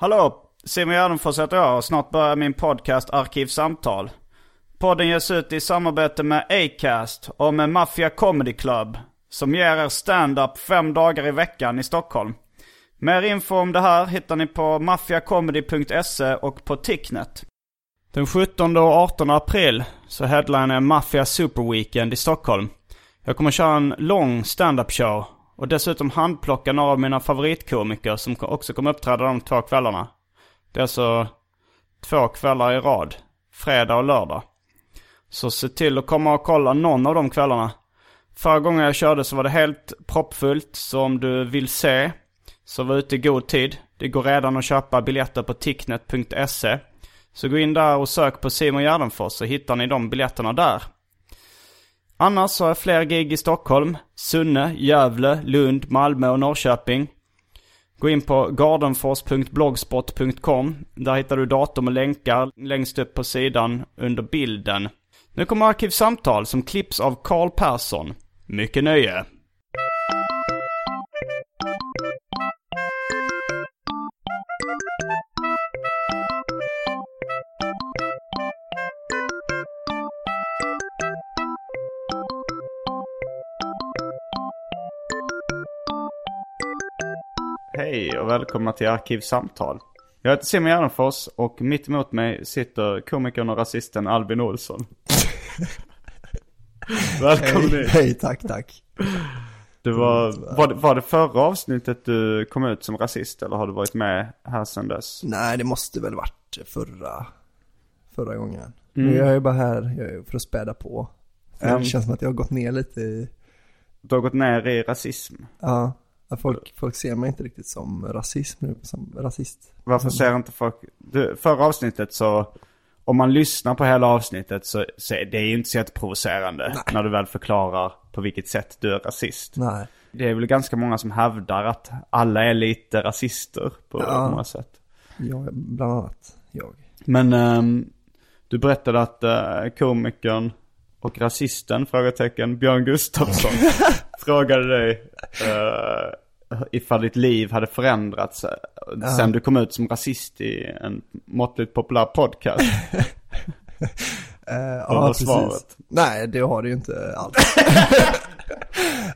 Hallå! Simon Gärdenfors heter jag och snart börjar min podcast Arkivsamtal. Podden ges ut i samarbete med Acast och med Mafia Comedy Club. Som ger er stand-up fem dagar i veckan i Stockholm. Mer info om det här hittar ni på maffiacomedy.se och på Ticknet. Den 17 och 18 april så headlinar jag Mafia Super Weekend i Stockholm. Jag kommer köra en lång stand-up show och dessutom handplocka några av mina favoritkomiker som också kommer uppträda de två kvällarna. Det är alltså två kvällar i rad. Fredag och lördag. Så se till att komma och kolla någon av de kvällarna. Förra gången jag körde så var det helt proppfullt. Så om du vill se så var ute i god tid. Det går redan att köpa biljetter på ticknet.se. Så gå in där och sök på Simon Gärdenfors så hittar ni de biljetterna där. Annars så har jag fler gig i Stockholm, Sunne, Gävle, Lund, Malmö och Norrköping. Gå in på gardenfors.blogspot.com. Där hittar du datum och länkar längst upp på sidan under bilden. Nu kommer Arkivsamtal som klipps av Karl Persson. Mycket nöje! Hej och välkomna till Arkivsamtal. Jag heter Simon Gärdenfors och mitt emot mig sitter komikern och rasisten Albin Olsson. Välkommen Hej, hej, tack, tack. Det var, var, det, var det förra avsnittet du kom ut som rasist eller har du varit med här sedan dess? Nej, det måste väl varit förra, förra gången. Men jag är ju bara här för att späda på. Mm. Det känns som att jag har gått ner lite i, Du har gått ner i rasism. ja, folk, folk ser mig inte riktigt som rasism nu, som rasist. Varför ser inte folk... Du, förra avsnittet så... Om man lyssnar på hela avsnittet så, så är det ju inte så jätteprovocerande. Nej. När du väl förklarar på vilket sätt du är rasist. Nej. Det är väl ganska många som hävdar att alla är lite rasister på Ja. många sätt. Jag, bland annat jag. Men ehm, du berättade att uh, komikern och rasisten, frågetecken, Björn Gustafsson frågade dig uh, ifall ditt liv hade förändrats uh, sen du kom ut som rasist i en måttligt populär podcast. Vad var svaret? Nej, det har det ju inte alls.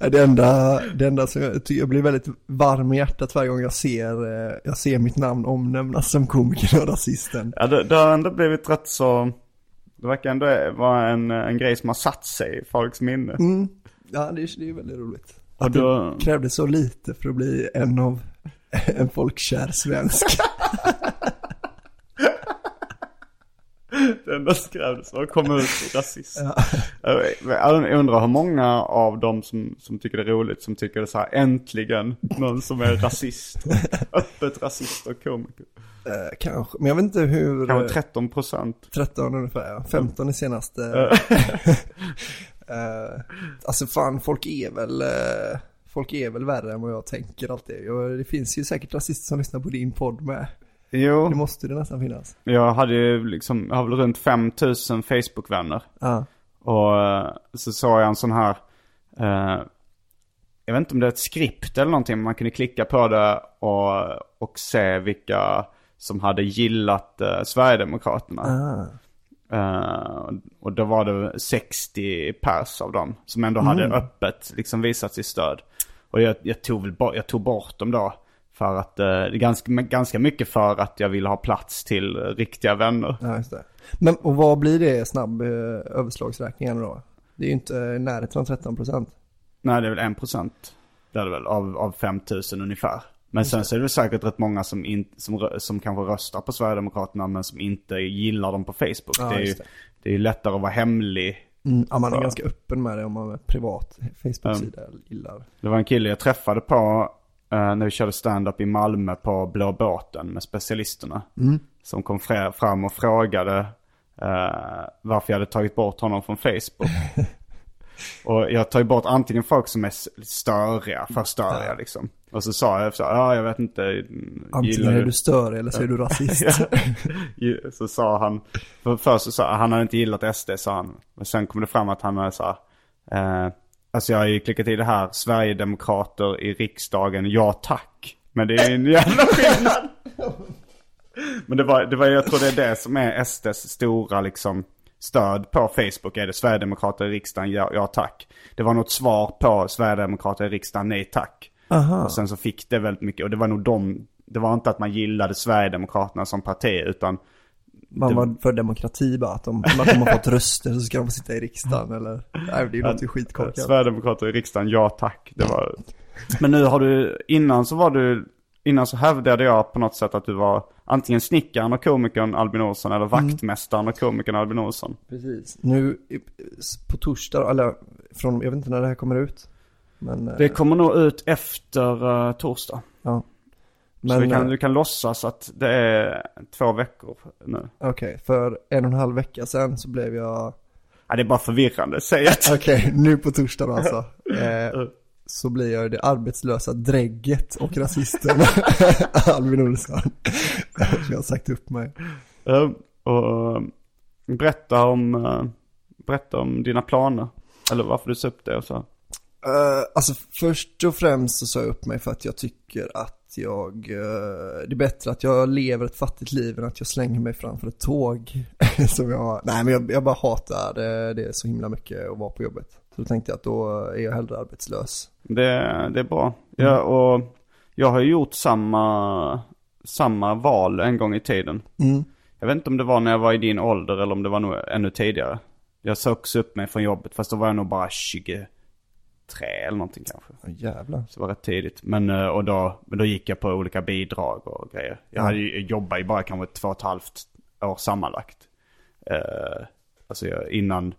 det, enda, det enda som jag, jag blir väldigt varm i hjärtat varje gång jag ser, jag ser mitt namn omnämnas som komiker och rasisten. Ja, det, det har ändå blivit rätt så... Det verkar ändå vara en, en grej som har satt sig i folks minne. Mm. Ja, det är, det är väldigt roligt. Och Att då- det krävdes så lite för att bli en av en folkkär svensk. Det enda som krävdes var att komma ut rasist. Jag undrar hur många av dem som, som tycker det är roligt som tycker det är så här äntligen någon som är rasist. Öppet rasist och komiker. Eh, kanske, men jag vet inte hur... Kanske eh, 13 procent. 13 ungefär, ja. 15 i senaste. Eh, alltså fan, folk är väl, eh, folk är väl värre än vad jag tänker alltid. Och det finns ju säkert rasister som lyssnar på din podd med. Det Jo, måste det nästan finnas. jag hade ju liksom, jag har väl runt 5000 Facebook-vänner. Ja, Och eh, så såg jag en sån här, eh, jag vet inte om det är ett skript eller någonting, men man kunde klicka på det och, och se vilka som hade gillat eh, Sverigedemokraterna. ah, Eh, och då var det 60 pers av dem som ändå hade öppet liksom visat sitt stöd. Och jag, jag, tog jag tog bort dem då. För att, eh, är ganska, ganska mycket för att jag vill ha plats till eh, riktiga vänner. Ja, just det. Men och vad blir det snabb eh, överslagsräkningen då? Det är ju inte i närheten av 13 procent. Nej, det är väl en procent. Det är det väl, av, av 5000 ungefär. Men sen så är det väl säkert rätt många som, in, som, som kanske röstar på Sverigedemokraterna men som inte gillar dem på Facebook. Ja, det, är ju, det. det är ju lättare att vara hemlig. Mm, ja, man är ganska öppen med det om man har privat Facebook-sida gillar. Det var en kille jag träffade på eh, när vi körde stand-up i Malmö på Blå båten med specialisterna. Som kom fra- fram och frågade eh, varför jag hade tagit bort honom från Facebook. och jag tar ju bort antingen folk som är störiga, för störiga liksom. Och så sa jag så ja jag vet inte. mm, Antingen är du störig eller så är du rasist. så sa han, för först så sa han, han hade inte gillat SD sa han. Men sen kom det fram att han hade så här, eh, alltså jag har ju klickat i det här, Sverigedemokrater i riksdagen, ja tack. Men det är en jävla skillnad. Men det var, det var, jag tror det är det som är SDs stora liksom stöd på Facebook. Är det Sverigedemokrater i riksdagen, ja, ja tack. Det var något svar på Sverigedemokrater i riksdagen, nej tack. Aha. Och sen så fick det väldigt mycket, och det var nog de, det var inte att man gillade Sverigedemokraterna som parti utan Man var för demokrati bara, att de, att de har fått röster så ska de få sitta i riksdagen eller? Nej, det är ju något skitkorkat. Sverigedemokrater i riksdagen, ja tack. Det var... Men nu har du, innan så var du, innan så hävdade jag på något sätt att du var antingen snickaren och komikern Albin Olsson eller vaktmästaren och komikern Albin Olsson. Precis. Nu på torsdag, eller från, jag vet inte när det här kommer ut. Men, eh, Det kommer nog ut efter uh, torsdag. ja. Så Men, vi kan, eh, du kan låtsas att det är två veckor nu. okej, för en och en halv vecka sedan så blev jag, Ja, det är bara förvirrande, säg att. okej, nu på torsdag då alltså. Eh, så blir jag det arbetslösa drägget och rasisten Albin Olsson. jag har sagt upp mig. Eh, och eh, berätta om, eh, berätta om dina planer. Eller varför du sa upp det och så. Uh, alltså först och främst så sa jag upp mig för att jag tycker att jag, eh, det är bättre att jag lever ett fattigt liv än att jag slänger mig framför ett tåg. Som jag, nej men jag, jag bara hatar det, det är så himla mycket att vara på jobbet. Så då tänkte jag att då är jag hellre arbetslös. Det, det är bra. Ja, och jag har gjort samma, samma val en gång i tiden. Mm. Jag vet inte om det var när jag var i din ålder eller om det var nog ännu tidigare. Jag också upp mig från jobbet fast då var jag nog bara 23 eller någonting kanske. Oh, jävlar. Så det var rätt tidigt. Men, eh, och då, men då gick jag på olika bidrag och grejer. Jag hade ju jobbat i bara kanske två och ett halvt år sammanlagt. Eh, alltså jag, innan,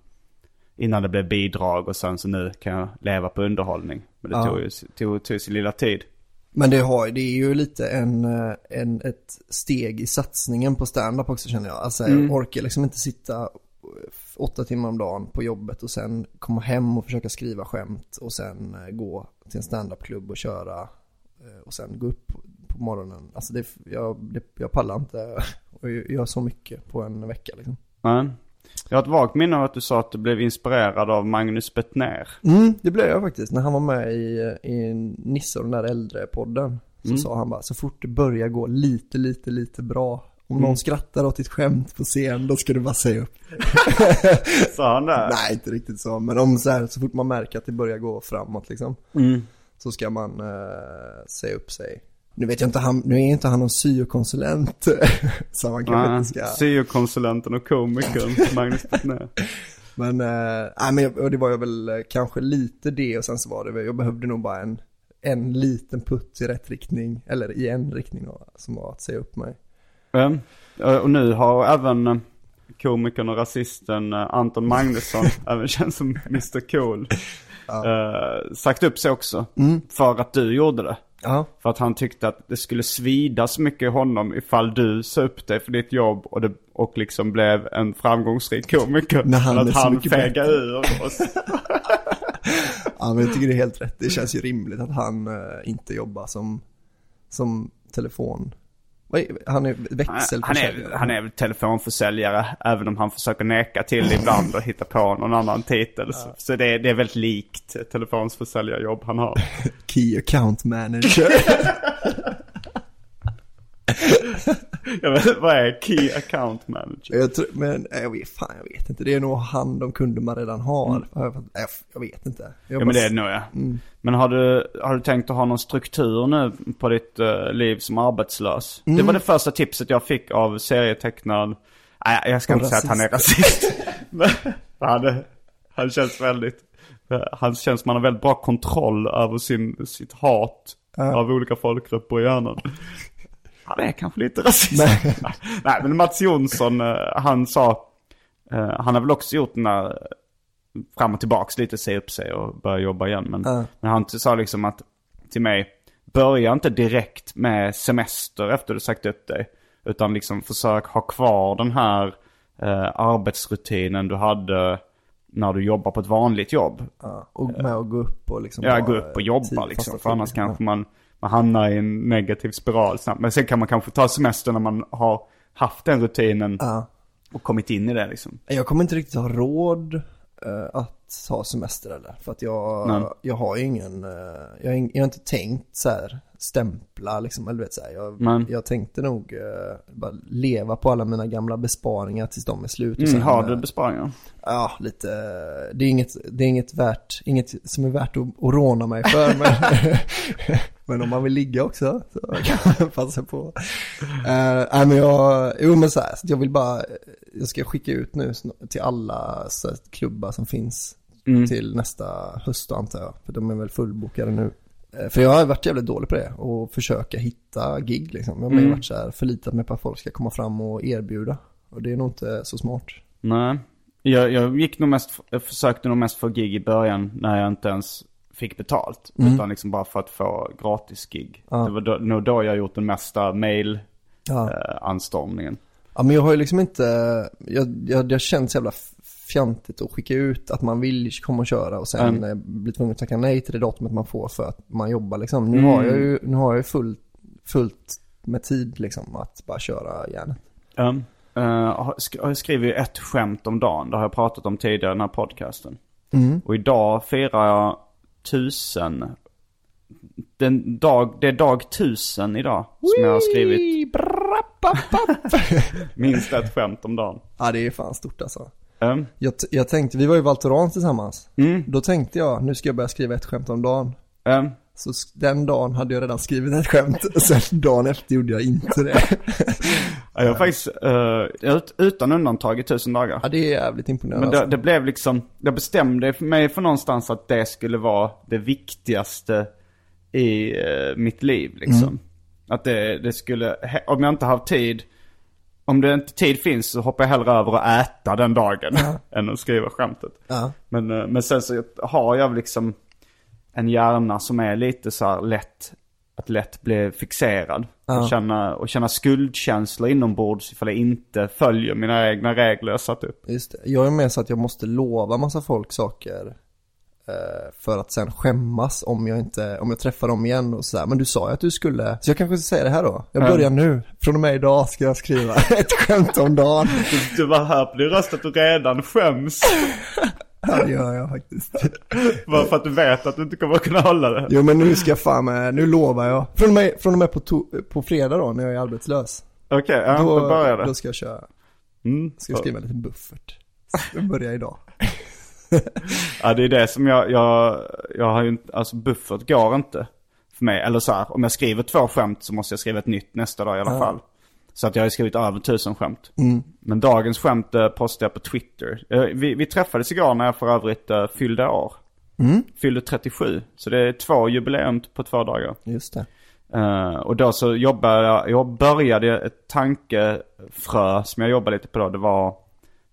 innan det blev bidrag och sen så nu kan jag leva på underhållning. Men det Ja. tog ju tog, tog sin lilla tid. Men det, har, det är ju lite en, eh, en, ett steg i satsningen på stand-up också känner jag. Alltså jag orkar liksom inte sitta åtta timmar om dagen på jobbet och sen komma hem och försöka skriva skämt och sen eh, gå till en standup-klubb och köra eh, och sen gå upp på morgonen. Alltså det, jag, det, jag pallar inte och göra så mycket på en vecka liksom. Nej. Jag har ett vagt minne av att du sa att du blev inspirerad av Magnus Bettner. Mm, det blev jag faktiskt. När han var med i, i Nisse och den där äldre-podden så sa han bara, så fort det börjar gå lite, lite, lite bra. Om någon skrattar åt ditt skämt på scen, då ska du bara säga upp. Sa han det? Nej, inte riktigt så. Men om så här, så fort man märker att det börjar gå framåt liksom. Mm. Så ska man eh, säga upp sig. Nu vet jag inte, han, nu är inte han någon syokonsulent. så man kanske inte ska. Syokonsulenten och komikern Magnus Bettner. Men, nej men jag- det var ju väl eh, kanske lite det och sen så var det väl, jag behövde nog bara en, en liten putt i rätt riktning, eller i en riktning då, som var att säga upp mig. Ja, och nu har även eh, komikern och rasisten eh, Anton Magnusson, även känd som Mr Cool, eh, sagt upp sig också. För att du gjorde det. Ja, För att han tyckte att det skulle svida så mycket i honom ifall du sa upp dig för ditt jobb och, det, och liksom blev en framgångsrik komiker. När han att han fegade ur oss. ja men jag tycker det är helt rätt. Det känns ju rimligt att han eh, inte jobbar som, som telefon. Är- Han är Han växelförsäljare. är, han är väl telefonförsäljare, även om han försöker neka till ibland och hitta på någon annan titel. Så, så det, är- det är väldigt likt telefonsförsäljarjobb han har. Key account manager. jag vet vad är Key Account Manager? Jag tror, men jag vet, fan jag vet inte. Det är nog om kunder man redan har. Jag, jag vet inte. Jag Mm. Ja men det är det nog ja. Men har du, har du tänkt att ha någon struktur nu på ditt eh, liv som arbetslös? Det var det första tipset jag fick av serietecknaren. Nej, jag ska Och inte säga att han är rasist. Men han, han känns väldigt, han känns som han har väldigt bra kontroll över sin, sitt hat av olika folkgrupper i hjärnan. Han är kanske lite rasist. Nej. Nej men Mats Jonsson, eh, han sa, eh, han har väl också gjort den där fram och tillbaks lite, se upp sig och börja jobba igen. Men, Ja. men han sa liksom att till mig, börja inte direkt med semester efter du sagt upp dig. Utan liksom försök ha kvar den här eh, arbetsrutinen du hade när du jobbar på ett vanligt jobb. Ja, och med att gå upp och liksom Ja, gå upp och eh, jobba tid, liksom. För annars kanske man, man hamnar i en negativ spiral snabbt. Men sen kan man kanske ta semester när man har haft den rutinen Ja. och kommit in i det liksom. Jag kommer inte riktigt ha råd eh, att ha semester eller. För att jag, Nej. jag har ju ingen, eh, jag, har jag har inte tänkt så här stämpla liksom, eller vet så här. Jag, jag tänkte nog eh, bara leva på alla mina gamla besparingar tills de är slut. och Mm, sen, har du besparingar? Ja, lite, det är inget, det är inget värt, inget som är värt att, att råna mig för. Men, men om man vill ligga också så kan man passa på. Uh, nej men jag, jo men så här, så jag vill bara, jag ska skicka ut nu till alla så klubbar som finns Mm. till nästa höst antar jag. För de är väl fullbokade nu. Eh, För jag har varit jävligt dålig på det och försöka hitta gig liksom. Jag har Mm. varit så här förlitat mig på att folk ska komma fram och erbjuda. Och det är nog inte så smart. Nej. Jag, jag gick nog mest, jag försökte nog mest få gig i början när jag inte ens fick betalt. Utan liksom bara för att få gratis gig. Ja. Det var då, nog då jag gjort den mesta mail Ja. eh. Ja men jag har ju liksom inte, jag, jag, det känns så jävla fjantigt att skicka ut att man vill komma och köra och sen Mm. eh, bli tvungen att tacka nej till det datumet man får för att man jobbar liksom. Nu Mm. har jag ju, nu har jag ju fullt, fullt med tid liksom att bara köra järnet. Um, uh, jag skriver ju ett skämt om dagen. Det har jag pratat om tidigare i den här podcasten. Mm. Och idag firar jag tusen. Den dag, det är dag tusen idag som jag har skrivit minst ett skämt om dagen. Ja det är fan stort alltså. Um, Jag, jag tänkte, vi var ju i Val Thorens tillsammans. mm, Då tänkte jag, nu ska jag börja skriva ett skämt om dagen. um, Så den dagen hade jag redan skrivit ett skämt, och sen dagen efter gjorde jag inte det. jag har faktiskt uh, ut, utan undantag i tusen dagar. Ja det är jävligt imponerande Men det, alltså. det blev liksom, jag bestämde mig för någonstans att det skulle vara det viktigaste i eh, mitt liv liksom. Mm. Att det, det skulle, om jag inte har tid, om det inte tid finns så hoppar jag hellre över att äta den dagen än att skriva skämtet. Ja. Men, eh, men sen så har jag liksom en hjärna som är lite så här lätt, att lätt bli fixerad. Ja. Och, känna, och känna skuldkänslor inombords ifall jag inte följer mina egna regler jag satt upp. Just det. Jag är med så att jag måste lova massa folk saker eh, för att sen skämmas om jag inte, om jag träffar dem igen och sådär. Men du sa ju att du skulle, så jag kanske ska säga det här då. Jag Ja. börjar nu, från och med idag ska jag skriva ett skämt om dagen. Du, du var här på din röst att du redan skäms. Ja, det gör jag faktiskt. Bara för att du vet att du inte kommer att kunna hålla det. Jo men nu ska jag fan med, nu lovar jag. Från och med, från och med på, to, på fredag då, när jag är arbetslös. Okej, ja, då, börjar det. Då ska jag köra, Mm. ska jag skriva en liten buffert. Jag börjar idag. Ja, det är det som jag, jag, jag har ju inte, alltså buffert går inte för mig. Eller så här, om jag skriver två skämt så måste jag skriva ett nytt nästa dag i alla fall. Så att jag har skrivit över tusen skämt. Men dagens skämt eh, postade jag på Twitter. Eh, vi, vi träffades igår när jag för övrigt eh, fyllde år. Fyllde 37. Så det är två jubileum på två dagar. Just det. Eh, och då så jobbade jag, jag började ett tankefrö som jag jobbade lite på då. Det var,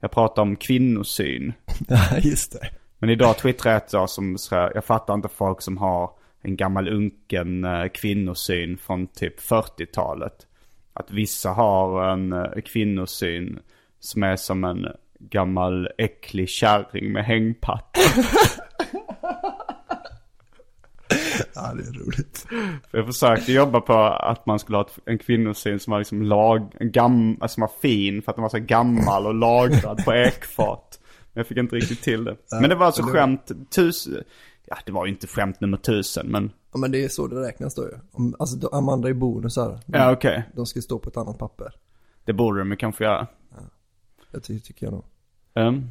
jag pratade om kvinnosyn. Ja, just det. Men idag twittrar jag ett dag som så här, jag fattar inte folk som har en gammal unken eh, kvinnosyn från typ 40-talet. Att vissa har en eh, kvinnosyn som är som en gammal äcklig kärring med hängpatt. Ja, det är roligt. För jag försökte jobba på att man skulle ha en kvinnosyn som var liksom lag, en gam, alltså som var fin för att den var så gammal och lagrad på ekfat. Men jag fick inte riktigt till det. Men det var alltså skämt, tus, ja det var ju inte skämt nummer tusen men, Ja men det är så det räknas då ju. Alltså Amanda är bonusar. De, ja okej. de ska stå på ett annat papper. Det borde de kanske göra. Det ty- tycker jag nog. Um,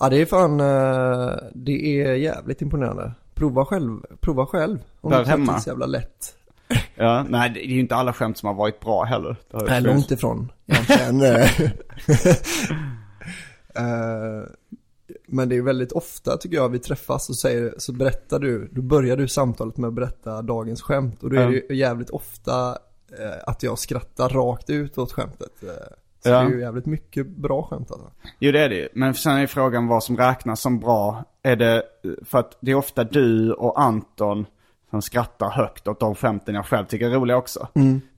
Ja det är fan, eh, det är jävligt imponerande. Prova själv, prova själv. Om Där det hemma? bli så jävla lätt. ja, nej det är ju inte alla skämt som har varit bra heller. Det Nej, långt ifrån egentligen. Eh, Men det är väldigt ofta tycker jag vi träffas och säger, så berättar du, då börjar du samtalet med att berätta dagens skämt. Och då är det ju jävligt ofta eh, att jag skrattar rakt ut åt skämtet. Eh, Så Ja. det är ju jävligt mycket bra skämt alltså. Jo det är det ju. Men sen är frågan vad som räknas som bra. Är det, för att det är ofta du och Anton som skrattar högt åt de skämten jag själv tycker är roliga också.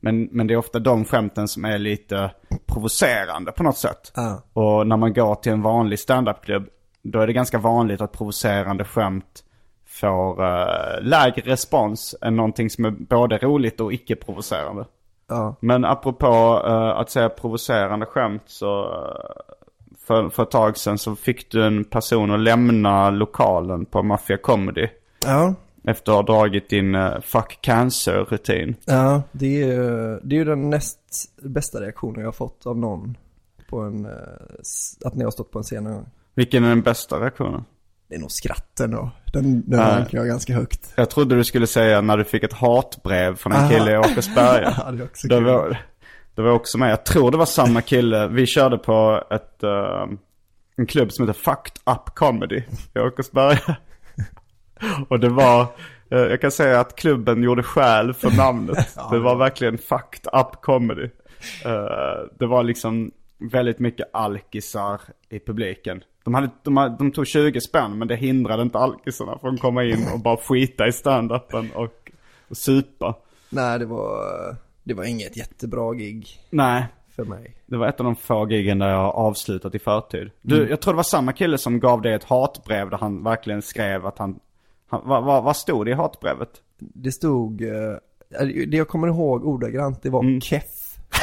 Men, men det är ofta de skämten som är lite provocerande på något sätt. Ja. Och när man går till en vanlig standupklubb, då är det ganska vanligt att provocerande skämt får eh, lägre respons än någonting som är både roligt och icke-provocerande. Ja. Men apropå eh, att säga provocerande skämt så eh, för, för ett tag sedan så fick du en person att lämna lokalen på Mafia Comedy. Ja. Efter att ha dragit din uh, fuck cancer-rutin. Ja, det är, det är ju den näst bästa reaktionen jag har fått av någon på en, att ni har stått på en scen någon gång. Vilken är den bästa reaktionen? Det är nog skratten då. Den, den rankar jag ganska högt. Jag trodde du skulle säga när du fick ett hatbrev från en Aha. kille i Åkersberga. Ja, det också det, var, det var också med. Jag tror det var samma kille. Vi körde på ett, eh, en klubb som heter Fucked Up Comedy i Åkersberga. Och det var, eh, jag kan säga att klubben gjorde skäl för namnet. det var verkligen Fucked Up Comedy. Eh, det var liksom väldigt mycket alkisar i publiken. De, hade, de, hade, de tog 20 spänn men det hindrade inte alkisarna från att komma in och bara skita i standupen och, och supa. Nej, det var, det var inget jättebra gig Nej, för mig. det var ett av de få giggen där jag har avslutat i förtid. Du, jag tror det var samma kille som gav dig ett hatbrev där han verkligen skrev att han, han vad, vad, vad stod det i hatbrevet? Det stod, eh, det jag kommer ihåg ordagrant, det var Mm. keff.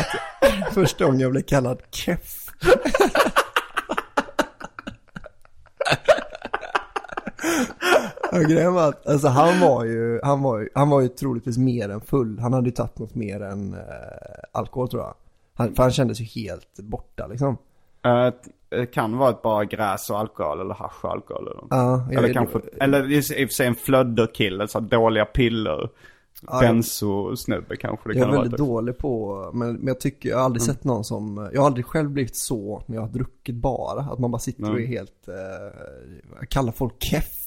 Första gången jag blev kallad keff. Och grejen var att, alltså han var ju, han var ju, han var ju troligtvis mer än full. Han hade ju tagit något mer än eh, alkohol tror jag. Han, för han kändes ju helt borta liksom. Eh, det kan vara ett bara gräs och alkohol eller hasch och alkohol. Eller, Ja, jag- eller kanske, eller i och för sig en flödderkille, så dåliga piller. Ja, Benzo-snubbe kanske det Jag kan är ha väldigt varit. dålig på, men, men jag tycker, jag har aldrig sett någon som, jag har aldrig själv blivit så när jag har druckit bara. Att man bara sitter och är helt, eh, kallar folk keff.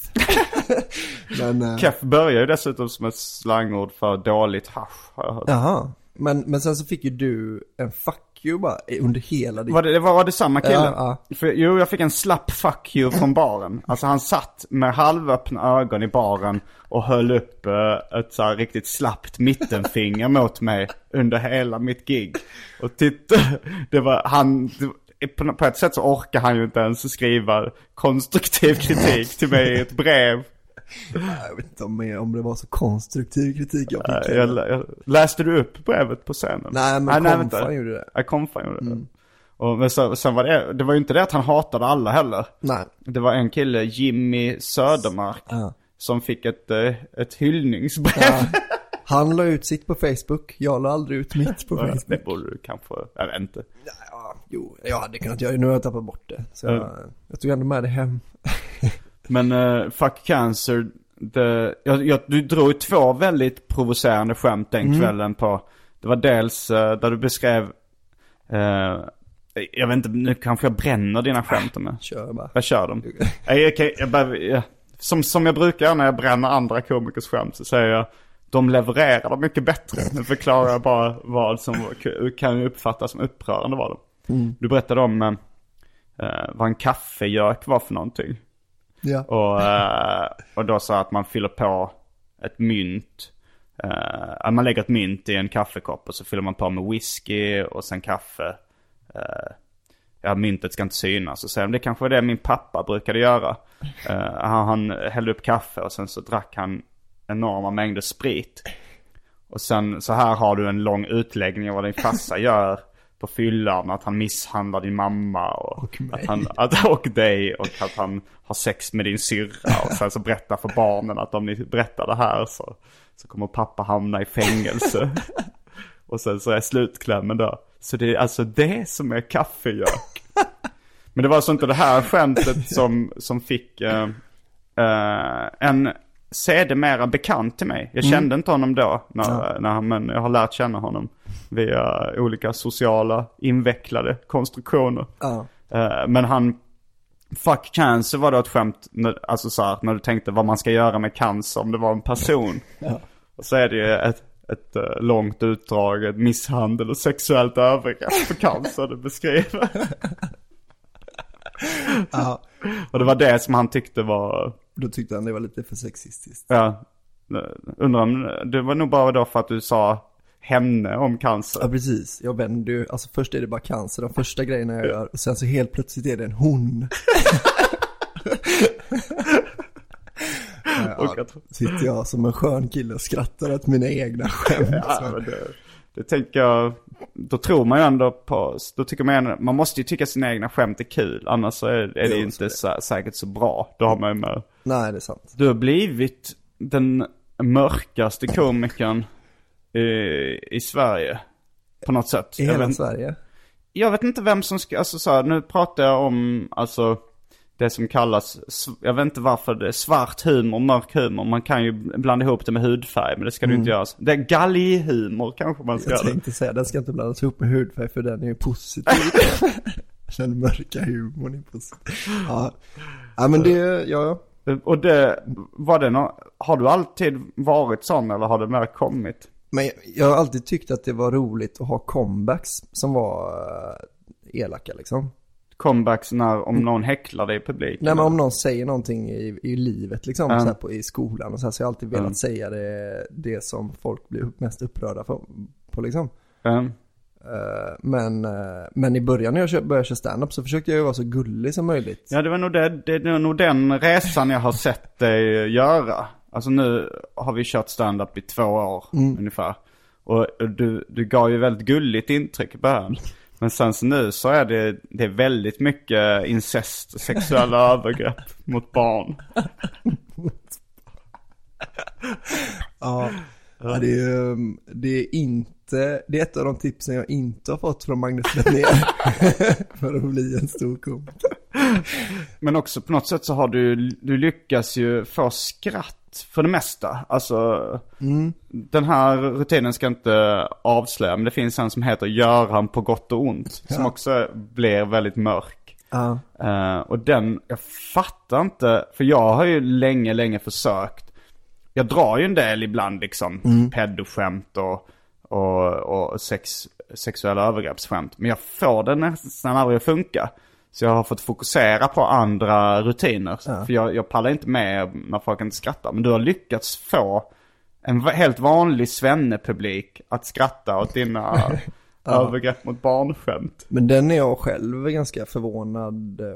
men, eh, Keff börjar ju dessutom som ett slangord för dåligt hasch har jag hört. Jaha. Men, men sen så fick ju du en fuck you bara under hela ditt... Var det, var, var det samma kille? Ja, För, jo, jag fick en slapp fuck you från baren. Alltså han satt med halvöppna ögon i baren och höll upp eh, ett så här riktigt slappt mittenfinger mot mig under hela mitt gig. Och titta, det var han, på, på ett sätt så orkar han ju inte ens skriva konstruktiv kritik till mig i ett brev. Jag vet inte om, om det var så konstruktiv kritik jag fick. Jag, jag, läste du upp brevet på scenen? Nej, men nej, Konfan vänta. gjorde det. Ja, Konfan gjorde det. Och, men så, sen var det, det var ju inte det att han hatade alla heller. Nej. Det var en kille, Jimmy Södermark, Ja. som fick ett, eh, ett hyllningsbrev. Ja. Han la ut sitt på Facebook, jag la aldrig ut mitt på Facebook. det borde du kanske, jag vet inte. Jo, jag hade kunnat göra, nu har jag tappat bort det. Så jag, jag tog ändå med det hem. Men uh, Fuck Cancer, det, jag, jag, du drog ju två väldigt provocerande skämt den kvällen på, det var dels eh, där du beskrev, eh, jag vet inte, nu kanske jag bränner dina skämt med. Kör bara. Jag kör dem. Jag, jag, jag, jag, som, som jag brukar när jag bränner andra komikers skämt så säger jag de levererar dem mycket bättre. Nu förklarar jag bara vad som kan uppfattas som upprörande var de. Du berättade om eh, vad en kaffegök var för någonting. Ja. Och, eh, och då sa att man fyller på ett mynt. Eh, man lägger ett mynt i en kaffekopp och så fyller man på med whisky och sen kaffe. Eh, ja, myntet ska inte synas. Och sen, det kanske var det min pappa brukade göra. Han, han hällde upp kaffe och sen så drack han enorma mängder sprit. Och sen så här har du en lång utläggning av vad din farsa gör på fyllan, att han misshandlar din mamma och, Och mig. att han, att, och dig och att han har sex med din syrra och sen så berättar för barnen att om ni berättar det här så, så kommer pappa hamna i fängelse. och sen så är slutklämmen då. Så det är alltså det som är kaffegök. Men det var alltså inte det här skämtet som, som fick eh, eh, en sedermera bekant till mig. Jag kände inte honom då, när, när han, men jag har lärt känna honom via olika sociala invecklade konstruktioner. Ja. Eh, men han, fuck cancer var då ett skämt, när- alltså så här, när du tänkte vad man ska göra med cancer om det var en person. Och så är det ju ett, ett eh, långt utdrag, ett misshandel och sexuellt övergrepp på cancer du beskriver. ja. Och det var det som han tyckte var, Då tyckte han det var lite för sexistiskt. ja, undrar om, det var nog bara då för att du sa henne om Ja cancer. precis, jag vänder ju, alltså först är det bara cancer, de första grejerna jag gör, och sen så helt plötsligt är det en hon. Och ja, att, sitter jag som en skön kille och skrattar åt mina egna skämt. ja, det, det tänker jag, då tror man ju ändå på, då tycker man ändå, man måste ju tycka sina egna skämt är kul, annars är, är det Jo, inte så, säkert så bra. Då har man ju med, Nej, det är sant. du har blivit den mörkaste komikern i, i Sverige. På något sätt. I hela vet- Sverige. Jag vet inte vem som ska, alltså så här, nu pratar jag om, alltså det som kallas, jag vet inte varför det är svart humor, mörk humor. Man kan ju blanda ihop det med hudfärg, men det ska du inte göra. Det är galghumor kanske man ska Mm. Jag göra. tänkte säga, den ska inte blandas ihop med hudfärg för den är ju positiv. den mörka humorn är positiv. Ja, ja men det, ja. Och det, var det nå, har du alltid varit sån eller har det mer kommit? Men jag- jag har alltid tyckt att det var roligt att ha comebacks som var eh, elaka liksom. Comebacks när, om någon häcklar dig i publiken? Nej men om någon säger någonting i, i livet liksom, Ja. så på, i skolan och så här, så har jag alltid velat Mm. säga det, det som folk blir mest upprörda på, på liksom. Mm. Eh, men, eh, men i början när jag började köra stand-up så försökte jag ju vara så gullig som möjligt. Ja, det var nog, det, det är nog den resan jag har sett dig göra. Alltså nu har vi kört stand-up i två år ungefär. Och du, du gav ju väldigt gulligt intryck i början. Men sen så nu så är det, det är väldigt mycket incest sexuella övergrepp mot barn. Ja, ja det, är, um, det är inte, det är ett av de tipsen jag inte har fått från Magnus Betnér för att bli en stor komiker. Men också på något sätt så har du, du lyckas ju få skratt för det mesta. Alltså, den här rutinen ska jag inte avslöja, men det finns en som heter Göran på gott och ont. Som Ja. också blir väldigt mörk. Ja, Eh, och den, jag fattar inte, för jag har ju länge, länge försökt. Jag drar ju en del ibland liksom, pedoskämt och, och, och sex, sexuella övergreppsskämt. Men jag får det nästan aldrig att funka. Så jag har fått fokusera på andra rutiner. För jag, jag pallar inte med när folk inte skrattar. Men du har lyckats få en helt vanlig svennepublik att skratta åt dina övergrepp mot barnskämt. men den är jag själv ganska förvånad eh,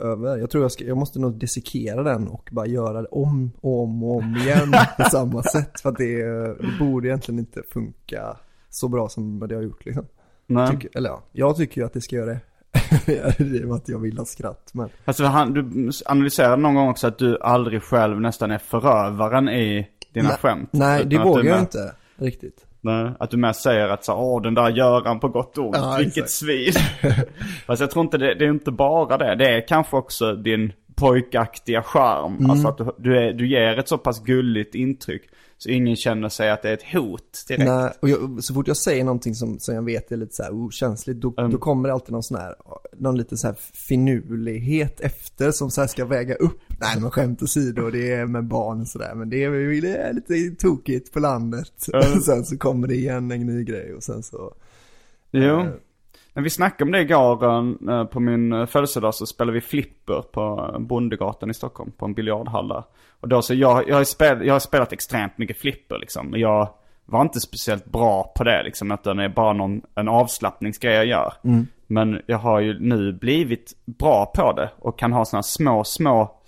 över. Jag tror jag, ska, jag måste nog dissekera den och bara göra det om och om och om igen på samma sätt. För att det, det borde egentligen inte funka så bra som det har gjort liksom. Nej. Tycker, eller ja, jag tycker ju att det ska göra det. det är att jag vill ha skratt men. Alltså han, du analyserade någon gång också att du aldrig själv nästan är förövaren i dina Nej, skämt. Nej, det vågar jag med- inte riktigt. Nej, att du med säger att så, åh den där Göran på gott och ont, Ja, vilket svin. Fast jag tror inte det, det är inte bara det. Det är kanske också din pojkaktiga charm. Mm. Alltså att du, du, är, du ger ett så pass gulligt intryck. Så ingen känner sig att det är ett hot direkt. Nej, och jag, så fort jag säger någonting som, som jag vet är lite så här okänsligt, då, Mm. då kommer det alltid någon sån här, någon liten så här finurlighet efter som så här ska väga upp. Nej men skämt åsido, det är med barn och sådär, men det är, det är lite tokigt på landet. Och sen så kommer det igen en ny grej och sen så, Jo. Eh. Men vi snackade om det igår eh, på min eh, födelsedag så spelade vi flipper på Bondegatan i Stockholm på en biljardhall där. Och då så jag, jag, har spel, jag har spelat extremt mycket flipper liksom. Men jag var inte speciellt bra på det liksom. Utan det är bara någon, en avslappningsgrej jag gör. Men jag har ju nu blivit bra på det. Och kan ha sådana små, små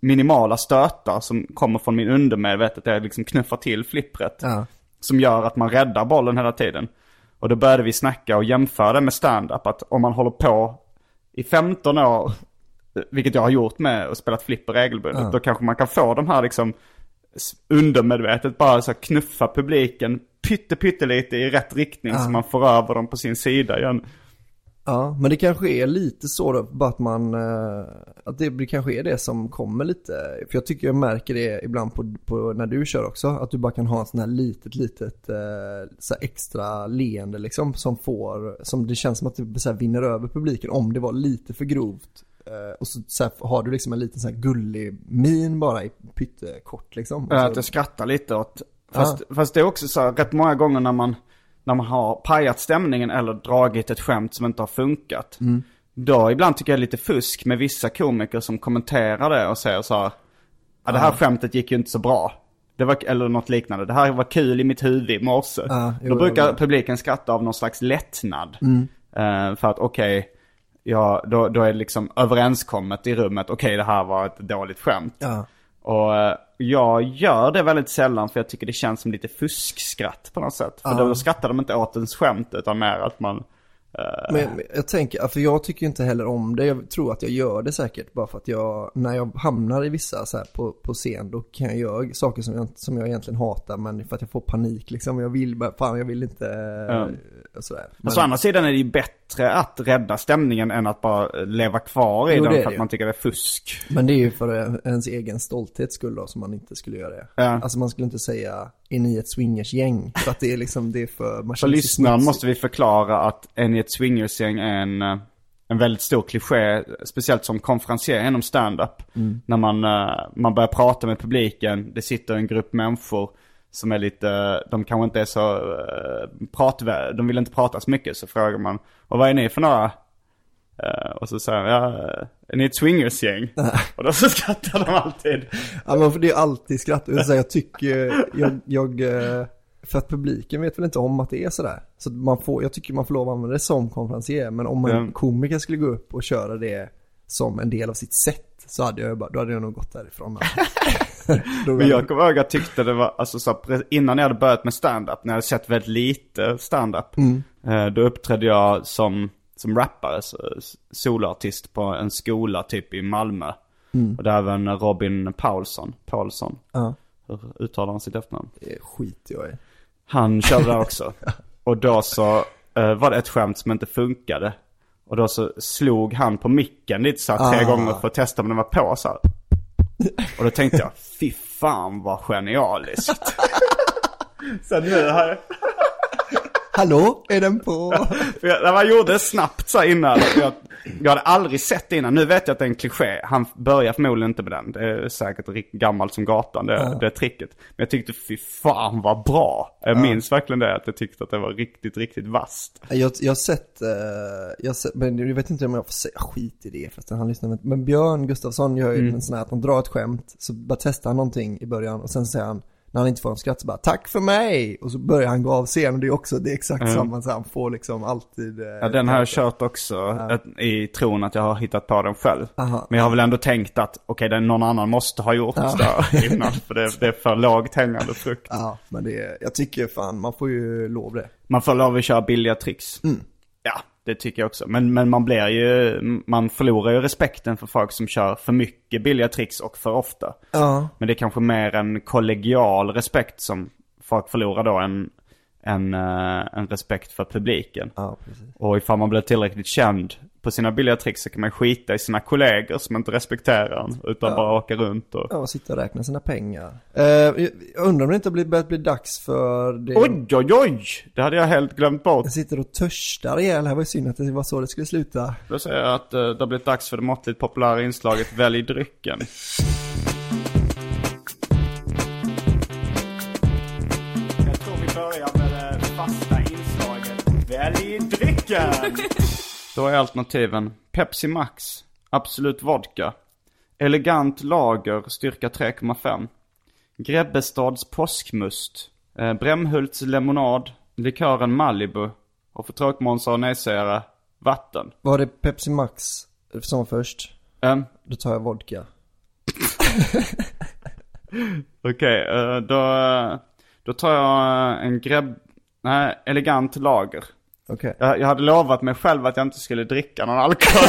minimala stötar som kommer från min undermedvetet. Jag liksom knuffar till flippret. ja. Som gör att man räddar bollen hela tiden. Och då började vi snacka och jämföra med stand-up. Att om man håller på i 15 år, vilket jag har gjort med och spelat flipper regelbundet, då kanske man kan få de här liksom undermedvetet bara så knuffa publiken pytte pyttelite i rätt riktning så man får över dem på sin sida igen. Ja, men det kanske är lite så då, bara att man, eh, att det kanske är det som kommer lite, för jag tycker jag märker det ibland på, på när du kör också, att du bara kan ha en sån här litet, litet, eh, så extra leende liksom, som får, som det känns som att det så vinner över publiken om det var lite för grovt. Eh, och så, så har du liksom en liten så här gullig min bara i pyttekort liksom. Ja, så- Att jag skrattar lite åt. Fast, fast det är också så här, rätt många gånger när man, när man har pajat stämningen eller dragit ett skämt som inte har funkat. Då ibland tycker jag det är lite fusk med vissa komiker som kommenterar det och säger så här. Ja, det här skämtet gick ju inte så bra. Det var, eller något liknande. Det här var kul i mitt huvud i morse. Ja, jo, Då brukar jo. publiken skratta av någon slags lättnad. Eh, för att okej, ja, då, då är det liksom överenskommet i rummet. Okej, det här var ett dåligt skämt. Ja. Och eh, jag gör det väldigt sällan för jag tycker det känns som lite fuskskratt på något sätt. För då skrattar de inte åt ens skämt utan mer att man... eh, Men jag tänker, för jag tycker inte heller om det. Jag tror att jag gör det säkert bara för att jag, när jag hamnar i vissa så här på, på scen, då kan jag göra saker som jag, som jag egentligen hatar, men för att jag får panik liksom. Jag vill bara, fan jag vill inte, Ja. Sådär. Men, Fast å andra sidan är det ju bättre att rädda stämningen än att bara leva kvar i Jo, den är för att man tycker det är fusk. men det är ju för ens egen stolthets skull då, som man inte skulle göra det. Ja. Alltså man skulle inte säga, är ni ett swingersgäng? För att det är liksom, det är för... För lyssnaren måste vi förklara att en i ett swingersgäng är en, eh, en väldigt stor kliché, speciellt som konferencier inom stand-up. När man, eh, man börjar prata med publiken, det sitter en grupp människor som är lite, de kanske inte är så uh, pratvä- de vill inte prata så mycket. Så frågar man, och vad är ni för några? Eh, och så säger jag, ja, eh, är ni ett swingersgäng? och då så skrattar de alltid. Ja men för det är alltid skratt. Jag tycker, jag, jag, eh, för att publiken vet väl inte om att det är sådär. Så man får, jag tycker man får lov att använda det som konferencier. Men om en komiker skulle gå upp och köra det som en del av sitt sätt så hade jag bara, då hade jag nog gått därifrån. Men jag kommer ihåg att jag tyckte det var, alltså så innan jag hade börjat med stand-up, när jag hade sett väldigt lite stand-up. eh, Då uppträdde jag som, som rappare, soloartist på en skola typ i Malmö. Och där även Robin Paulsson, Paulsson, Ja, hur uttalar han sitt efternamn? det skit jag i. Han körde där också. Och då så eh, var det ett skämt som inte funkade. Och då så slog han på micken lite så här tre Ah. gånger för att testa om den var på så här. Och då tänkte jag, fy fan vad genialiskt. så nu har jag, Hallå, är den på? jag, gjorde snabbt så innan. Jag, jag hade aldrig sett det innan. Nu vet jag att det är en kliché. Han börjar förmodligen inte med den. Det är säkert gammalt som gatan, det, det är tricket. Men jag tyckte fy fan vad bra. Jag minns verkligen det, att jag tyckte att det var riktigt, riktigt vasst. Jag, jag har sett, eh, jag har sett, men jag vet inte om jag får säga skit i det förresten, han lyssnar. Men Björn Gustafsson gör ju en sån här att han drar ett skämt, så bara testar han någonting i början och sen säger han, när han inte får en skratt så bara tack för mig! Och så börjar han gå av scen och det är också, det är exakt samma, så han får liksom alltid eh, Ja, den har jag kört också ett, i tron att jag har hittat på den själv. Aha. Men jag har väl ändå tänkt att okej, den någon annan måste ha gjort där innan. För det, det är för lågt hängande frukt. Ja, men det är, jag tycker fan, man får ju lov det. Man får lov att köra billiga tricks. Ja, det tycker jag också. Men, men man blir ju, man förlorar ju respekten för folk som kör för mycket billiga tricks och för ofta. Ja. Men det är kanske mer en kollegial respekt som folk förlorar då än en, eh, en respekt för publiken. Ja, precis. Och ifall man blir tillräckligt känd på sina billiga tricks så kan man skita i sina kollegor som inte respekterar en. Utan bara åka runt och... Ja, och sitta och räkna sina pengar. Eh, jag undrar om det inte har blivit- börjat bli dags för det. Oj, oj, oj! Det hade jag helt glömt bort. Jag sitter och törstar ihjäl, här var ju synd att det var så det skulle sluta. Då säger jag att eh, det har blivit dags för det måttligt populära inslaget Välj drycken. Jag tror vi börjar med det fasta inslaget Välj drycken! Då är alternativen Pepsi Max, Absolut Vodka, Elegant Lager, styrka 3,5, Grebbestads Påskmust, eh, Brämhults Lemonad, likören Malibu och för tråkmånsar och nejsägare, vatten. Var det Pepsi Max som var först? Um, Då tar jag vodka. Okej, eh, då, då tar jag eh, en grebb, Nej, elegant lager. Okej. Jag, jag hade lovat mig själv att jag inte skulle dricka någon alkohol.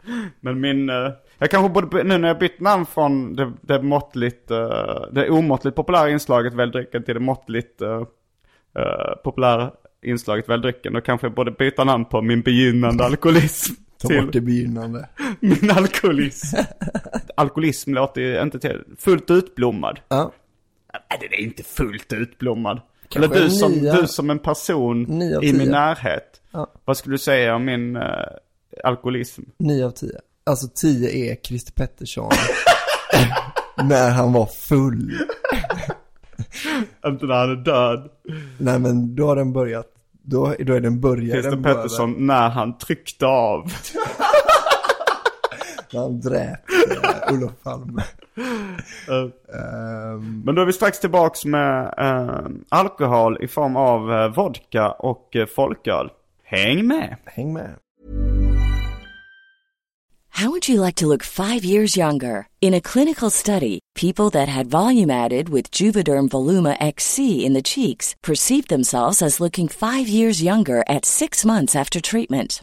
Men min, eh, jag kanske borde, nu när jag bytt namn från det, det måttligt, eh, det omåttligt populära inslaget Välj drycken till det måttligt uh, populära inslaget Välj drycken. Då kanske jag borde byta namn på min begynnande alkoholism. Ta till bort det begynnande. min alkoholism. alkoholism låter ju inte till, fullt utblommad. Ja. Nej, den är inte fullt utblommad. Eller du som, nia- du som en person i min närhet. Ja. Vad skulle du säga om min uh, alkoholism? 9 av 10. Alltså 10 är Christer Pettersson. när han var full. Inte när han är död. Nej men då har den börjat. Då, då är den börjat. Christer Pettersson när han tryckte av. När han dräpte Olof Palme. Eh, Ehm, Men då är vi strax tillbaks med eh, alkohol i form av eh, vodka och uh, folköl. Häng med! häng med. How would you like to look five years younger? In a clinical study, people that had volume added with Juvederm Voluma XC in the cheeks perceived themselves as looking five years younger at six months after treatment.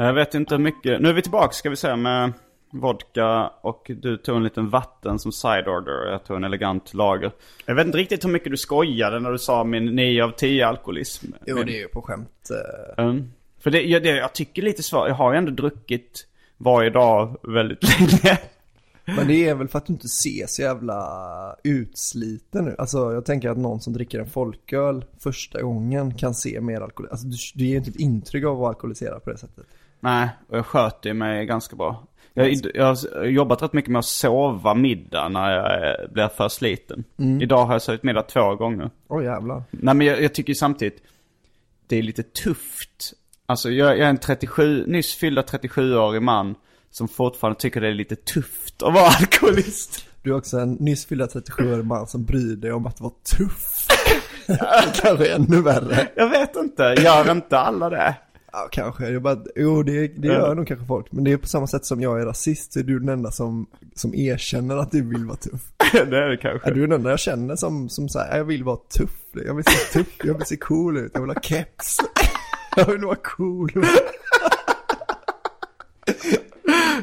Jag vet inte hur mycket, nu är vi tillbaka ska vi säga med vodka och du tog en liten vatten som side order och jag tog en elegant lager. Jag vet inte riktigt hur mycket du skojade när du sa min 9 av 10 alkoholism. Jo det är ju på skämt. eh, Mm. För det, jag, det, jag tycker lite svårt, jag har ju ändå druckit varje dag väldigt länge. Men det är väl för att du inte ser så jävla utsliten nu. Alltså jag tänker att någon som dricker en folköl första gången kan se mer alkohol. Alltså du, du ger inte ett intryck av att vara alkoholiserad på det sättet. Nej, och jag sköter mig ganska bra. Jag, jag har jobbat rätt mycket med att sova middag när jag eh, blir för sliten. Idag har jag sovit middag två gånger. Åh jävlar. Nej men jag, jag tycker samtidigt, det är lite tufft. Alltså jag, jag är en 37, nyss fyllda 37-årig man som fortfarande tycker det är lite tufft att vara alkoholist. Du är också en nyss fyllda 37-årig man som bryr dig om att vara tuff. Kanske ännu värre. Jag vet inte, gör inte alla det? Ja, kanske. Jag bara, jo, det, det gör nog kanske folk. Men det är på samma sätt som jag är rasist, så är du den enda som, som erkänner att du vill vara tuff. det är det kanske. Är du den enda jag känner som, som säger, jag vill vara tuff. Jag vill se tuff, jag vill se cool ut, jag vill ha keps. Jag vill vara cool.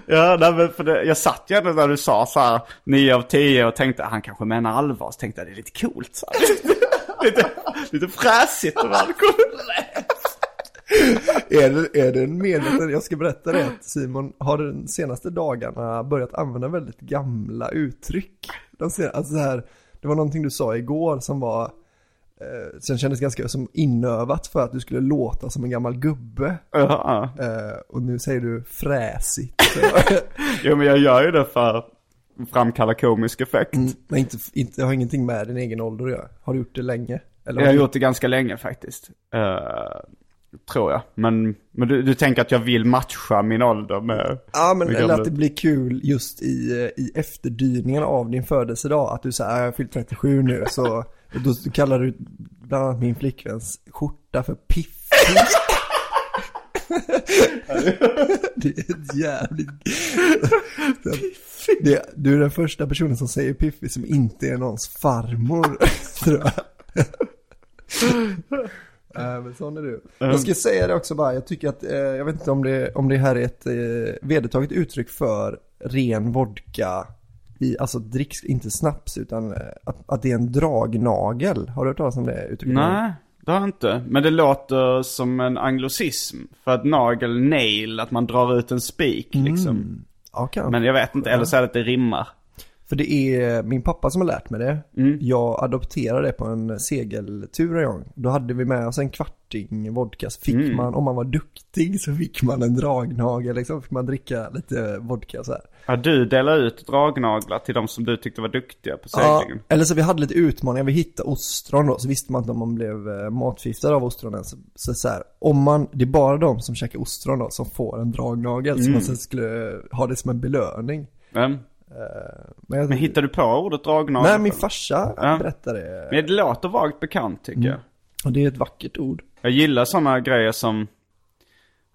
Ja, nej, men för det, jag satt ju ändå när du sa så här 9 av 10 och tänkte han kanske menar allvar. Så tänkte jag det är lite coolt så här. lite, lite fräsigt vara alkoholist. Är det, är det en medveten, jag ska berätta det att Simon har de senaste dagarna börjat använda väldigt gamla uttryck. De ser, alltså så här, det var någonting du sa igår som var, eh, sen kändes ganska som inövat för att du skulle låta som en gammal gubbe. Ja, Eh, och nu säger du fräsigt. Jo men jag gör ju det för framkalla komisk effekt. Mm, men inte, inte, har ingenting med din egen ålder att göra. Har du gjort det länge? Eller Jag har gjort det ganska länge faktiskt. Eh, tror jag. Men, men du, du tänker att jag vill matcha min ålder med... Ja, men med eller att det blir kul just i, eh, i efterdyningen av din födelsedag. Att du säger, "Ah, jag har fyllt 37 nu, så då kallar du bland annat min flickväns skjorta för piffig. det är ett jävligt... Det, du är den första personen som säger piffig som inte är någons farmor, tror jag. Nej men sån är du. Jag ska säga det också bara, jag tycker att, eh, jag vet inte om det, om det här är ett eh, vedertaget uttryck för ren vodka i, alltså dricks, inte snaps utan eh, att, att det är en dragnagel. Har du hört talas om det uttrycket? Nej, det har jag inte. Men det låter som en anglosism. För att nagel, nail, att man drar ut en spik liksom. Ja, kan. Men jag vet inte, eller så är det att det rimmar. För det är min pappa som har lärt mig det. Mm. Jag adopterade det på en segeltur en gång. Då hade vi med oss en kvarting vodka. Så fick Mm. man, om man var duktig så fick man en dragnagel liksom. Fick man dricka lite vodka så här. Ja, du delar ut dragnaglar till de som du tyckte var duktiga på Ja, seglingen. eller så vi hade lite utmaningar, vi hittade ostron då, så visste man inte om man blev eh, matförgiftad av ostronen. Så, så, så här, om man, det är bara de som käkar ostron då som får en dragnagel, så man sen skulle eh, ha det som en belöning. Men, Men, jag, men hittar du på ordet dragnagel? Nej, min farsa Ja. berättade det. Men det låter vagt bekant tycker jag. Och det är ett vackert ord. Jag gillar sådana grejer som,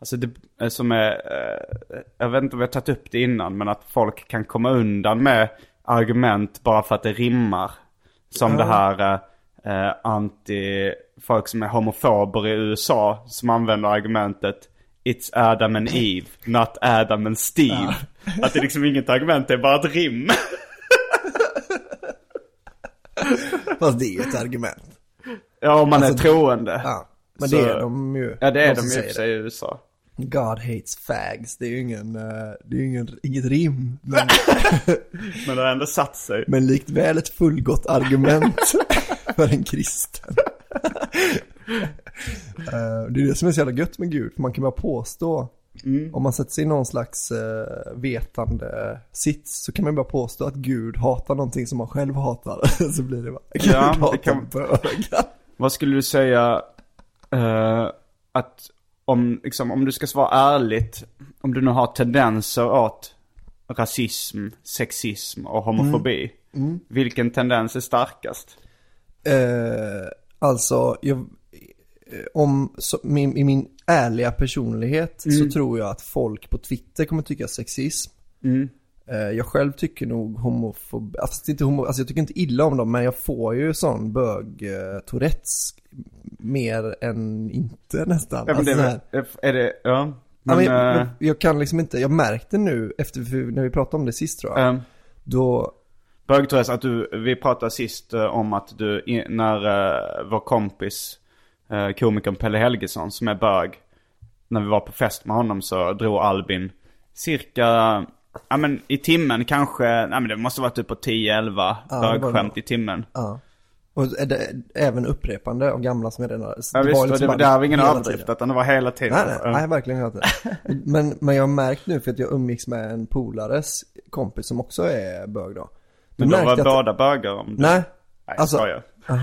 alltså det, eh, som är, eh, jag vet inte om vi har tagit upp det innan, men att folk kan komma undan med argument bara för att det rimmar. Som det här eh, anti, folk som är homofober i USA som använder argumentet It's Adam and Eve, not Adam and Steve. Att det är liksom inget argument, det är bara ett rim. Fast det är ju ett argument. Ja, om man Alltså, är troende. Ja, men Så- det är de ju. Ja, det är de ju sig i USA. God hates fags. Det är ju ingen, eh, det är ingen, inget rim. Men, Men det har ändå satt sig. men likt väl ett fullgott argument för en kristen. Eh, det är det som är så jävla gött med Gud, för man kan bara påstå, om man sätter sig i någon slags uh, vetande sits, så kan man bara påstå att Gud hatar någonting som man själv hatar. så blir det bara, Gud Ja, det hatar kan- bögar. Vad skulle du säga eh, att om, liksom, om du ska svara ärligt, om du nu har tendenser åt rasism, sexism och homofobi. Vilken tendens är starkast? Eh, alltså, jag, eh, om, så, min, i min ärliga personlighet så tror jag att folk på Twitter kommer tycka sexism. Eh, jag själv tycker nog homofobi, alltså, inte homo, alltså jag tycker inte illa om dem, men jag får ju sån bög eh, Tourettes mer än inte nästan. Ja, men alltså, det, är, är det, ja. ja, Men, men, jag, eh, men jag kan liksom inte, jag märkte nu efter, när vi pratade om det sist tror jag, eh, då, Bögtherese, att du, vi pratade sist eh, om att du, i, när eh, vår kompis, uh, komikern Pelle Helgesson som är bög, när vi var på fest med honom så drog Albin cirka, ja men i timmen kanske, nej men det måste vara typ på 10-11 det var bögskämt det. i timmen. ja. Och är det, även upprepande av gamla som jag redan Ja visst, och det, bara det här var ingen överdrift utan det var hela tiden. Nej, nej, nej, verkligen inte. Men, men jag har märkt nu för att jag umgicks med en polares kompis som också är bög då. Men då var att- båda bögar om du... Nej, Nej, alltså- skojar.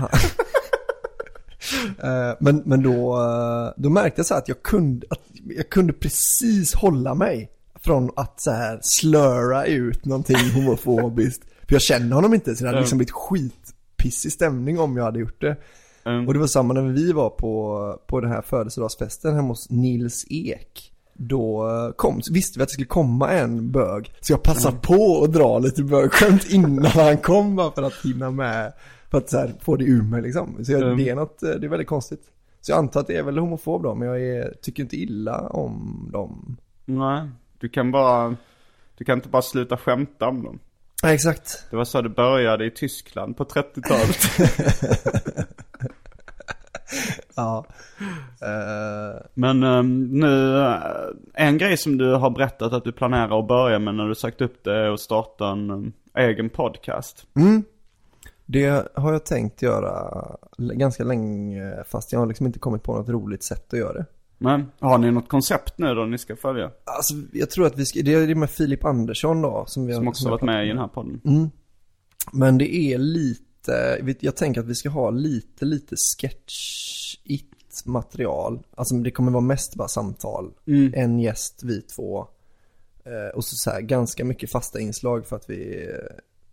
eh, men, men då, eh, då märkte jag så att jag kunde, att jag kunde precis hålla mig från att så här slöra ut någonting homofobiskt. För jag känner honom inte så det hade liksom blivit skitpissig stämning om jag hade gjort det. Mm. Och det var samma när vi var på, på den här födelsedagsfesten hemma hos Nils Ek. Då eh, kom, visste vi att det skulle komma en bög. Så jag passade på att dra lite bögskämt innan han kom bara för att hinna med. För att så här, få det ur mig liksom. Så jag, Mm. det är något, eh, det är väldigt konstigt. Så jag antar att det är väl homofob då, men jag är, tycker inte illa om dem. Nej, du kan bara... Du kan inte bara sluta skämta om dem. Ja, exakt. Det var så det började i Tyskland på 30-talet. Ja. Eh, Men ehm, nu, eh, en grej som du har berättat att du planerar att börja med när du sagt upp det är att starta en ehm, egen podcast. Det har jag tänkt göra ganska länge fast jag har liksom inte kommit på något roligt sätt att göra det. Men har ni något koncept nu då ni ska följa? Alltså jag tror att vi ska, det är med Filip Andersson då. Som, vi har, Som också jag varit med i den här podden. Mm. Men det är lite, jag tänker att vi ska ha lite, lite sketchigt material. Alltså det kommer vara mest bara samtal. Mm. En gäst, vi två. Eh, och så, så här, ganska mycket fasta inslag för att vi,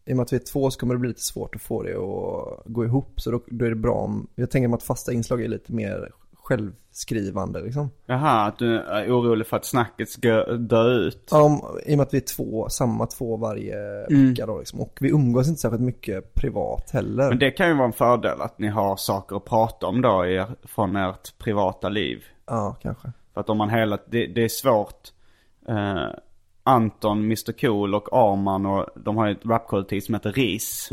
i och med att vi är två så kommer det bli lite svårt att få det att gå ihop. Så då, då är det bra om, jag tänker mig att fasta inslag är lite mer självskrivande liksom. Jaha, att du är orolig för att snacket ska dö ut. Ja, Om, I och med att vi är två, samma två varje vecka då liksom. Och vi umgås inte särskilt mycket privat heller. Men det kan ju vara en fördel att ni har saker att prata om då er- från ert privata liv. Ja, kanske. För att om man hela, det, det är svårt. Eh, Anton, Mr Cool och Arman och de har ju ett rapkollektiv som heter RIS.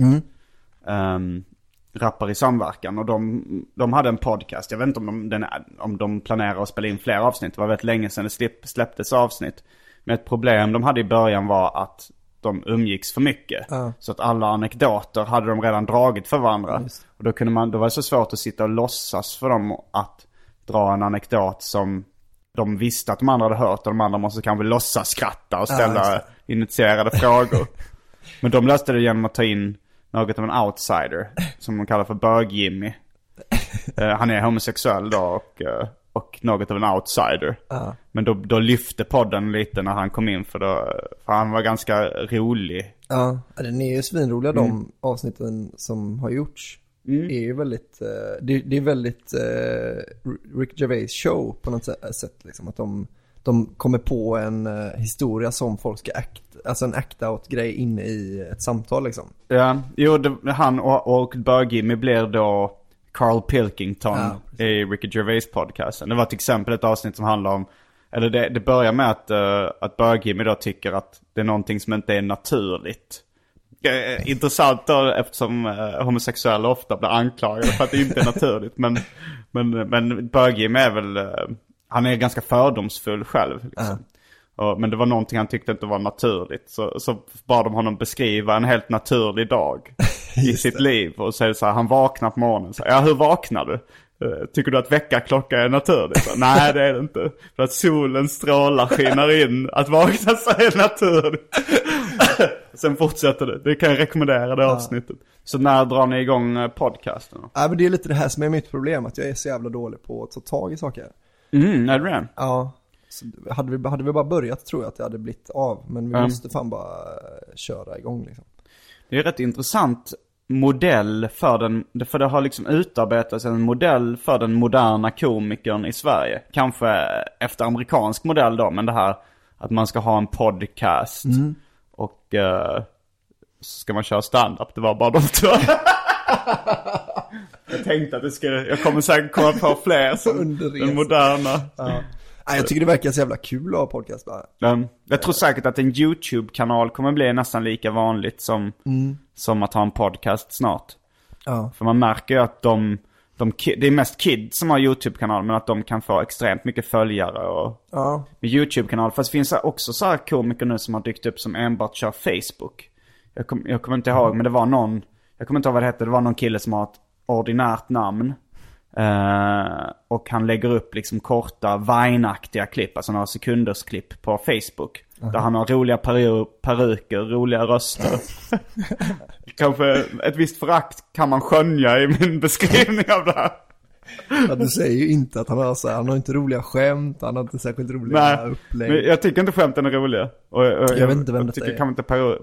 Um, rappar i samverkan och de, de hade en podcast. Jag vet inte om de, den, om de planerar att spela in fler avsnitt. Det var väldigt länge sedan det släpp, släpptes avsnitt. Men ett problem de hade i början var att de umgicks för mycket. Ja. Så att alla anekdoter hade de redan dragit för varandra. Just. Och då, kunde man, då var det så svårt att sitta och låtsas för dem att dra en anekdot som de visste att de andra hade hört och de andra måste kanske låtsas skratta och Ja, ställa just initierade frågor. Men de löste det genom att ta in något av en outsider som de kallar för bög-Jimmy. Eh, han är homosexuell då och, eh, och något av en outsider. Ja. Men då, då lyfte podden lite när han kom in för, då, för han var ganska rolig. Ja, den är ju svinroliga de avsnitten som har gjorts. Är ju väldigt, eh, det, det är väldigt eh, Rick Gervais show på något sä- sätt liksom. Att de, de kommer på en eh, historia som folk ska act, alltså en act-out grej inne i ett samtal liksom. Ja, jo, det, han och, och bög-Jimmy blir då Carl Pilkington Ja, i Ricky Gervais podcasten. Det var till exempel ett avsnitt som handlar om, eller det, det börjar med att, uh, att bög-Jimmy då tycker att det är någonting som inte är naturligt. Eh, intressant då eftersom uh, homosexuella ofta blir anklagade för att det inte är naturligt. Men, men, men bög-Jimmy är väl, eh, han är ganska fördomsfull själv. Liksom. Och, men det var någonting han tyckte inte var naturligt. Så, så bad de honom beskriva en helt naturlig dag i sitt liv. Och så det så här, han vaknar på morgonen. Så, ja, hur vaknar du? Eh, Tycker du att väckarklocka är naturligt? Så, Nej, det är det inte. För att solens strålar skiner in. Att vakna så är naturligt. Sen fortsätter det. Det kan jag rekommendera det avsnittet. Så när drar ni igång eh, podcasten? Ja men det är lite det här som är mitt problem, att jag är så jävla dålig på att ta tag i saker. Mm, är det det? Ja. Så hade, vi, hade vi bara börjat tror jag att det hade blivit av, men vi Mm. måste fan bara eh, köra igång liksom. Det är rätt intressant modell för den, för det har liksom utarbetats en modell för den moderna komikern i Sverige. Kanske efter amerikansk modell då, men det här att man ska ha en podcast och eh, så ska man köra stand-up. Det var bara de två. jag tänkte att det skulle, jag kommer säkert komma på fler som den moderna. Nej, jag tycker det verkar så jävla kul att ha podcast bara. Um, jag tror säkert att en YouTube-kanal kommer bli nästan lika vanligt som, som att ha en podcast snart. Ja. För man märker ju att de, de det är mest kids som har YouTube-kanal men att de kan få extremt mycket följare och Ja. med YouTube-kanal. Fast det finns också så här komiker nu som har dykt upp som enbart kör Facebook. Jag, kom, jag kommer inte ihåg men det var någon, jag kommer inte ihåg vad det hette, det var någon kille som har ett ordinärt namn. Eh, och han lägger upp liksom korta Vine-aktiga klipp, alltså några sekunders klipp på Facebook. Där han har roliga peru- peruker, roliga röster. Kanske ett visst förakt kan man skönja i min beskrivning av det här. Ja, du säger ju inte att han har så här, han har inte roliga skämt, han har inte särskilt roliga Nej, upplägg. men jag tycker inte skämten är roliga. Och, och, Jag vet inte vem jag tycker är. kanske inte Peru,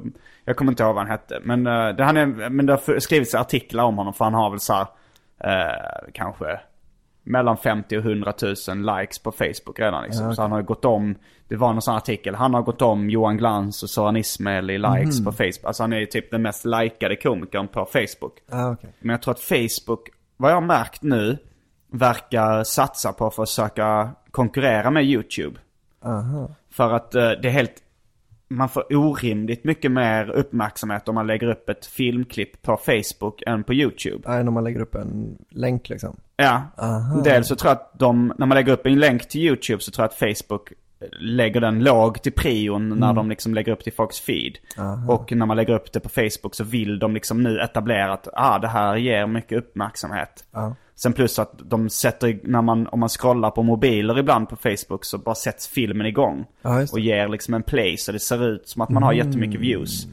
Jag kommer inte ihåg vad han hette. Men, uh, det, han är, men det har skrivits artiklar om honom för han har väl så här, eh, kanske mellan 50 och 100 000 likes på Facebook redan liksom. Så han har ju gått om, det var någon sån artikel, han har gått om Johan Glans och Soran Ismail i likes Mhm. på Facebook. Alltså han är ju typ den mest likade komikern på Facebook. Ah, okej. Men jag tror att Facebook, vad jag har märkt nu, verkar satsa på att försöka konkurrera med YouTube. Aha. För att eh, det är helt, man får orimligt mycket mer uppmärksamhet om man lägger upp ett filmklipp på Facebook än på YouTube. Nej, när man lägger upp en länk liksom. Ja, Aha. dels så tror jag att de, när man lägger upp en länk till YouTube så tror jag att Facebook lägger den låg till prion när de liksom lägger upp till folks feed. Och när man lägger upp det på Facebook så vill de liksom nu etablera att ah, det här ger mycket uppmärksamhet. Ja. Sen plus att de sätter, när man, om man scrollar på mobiler ibland på Facebook så bara sätts filmen igång. Ja, och ger liksom en play så det ser ut som att man har jättemycket views.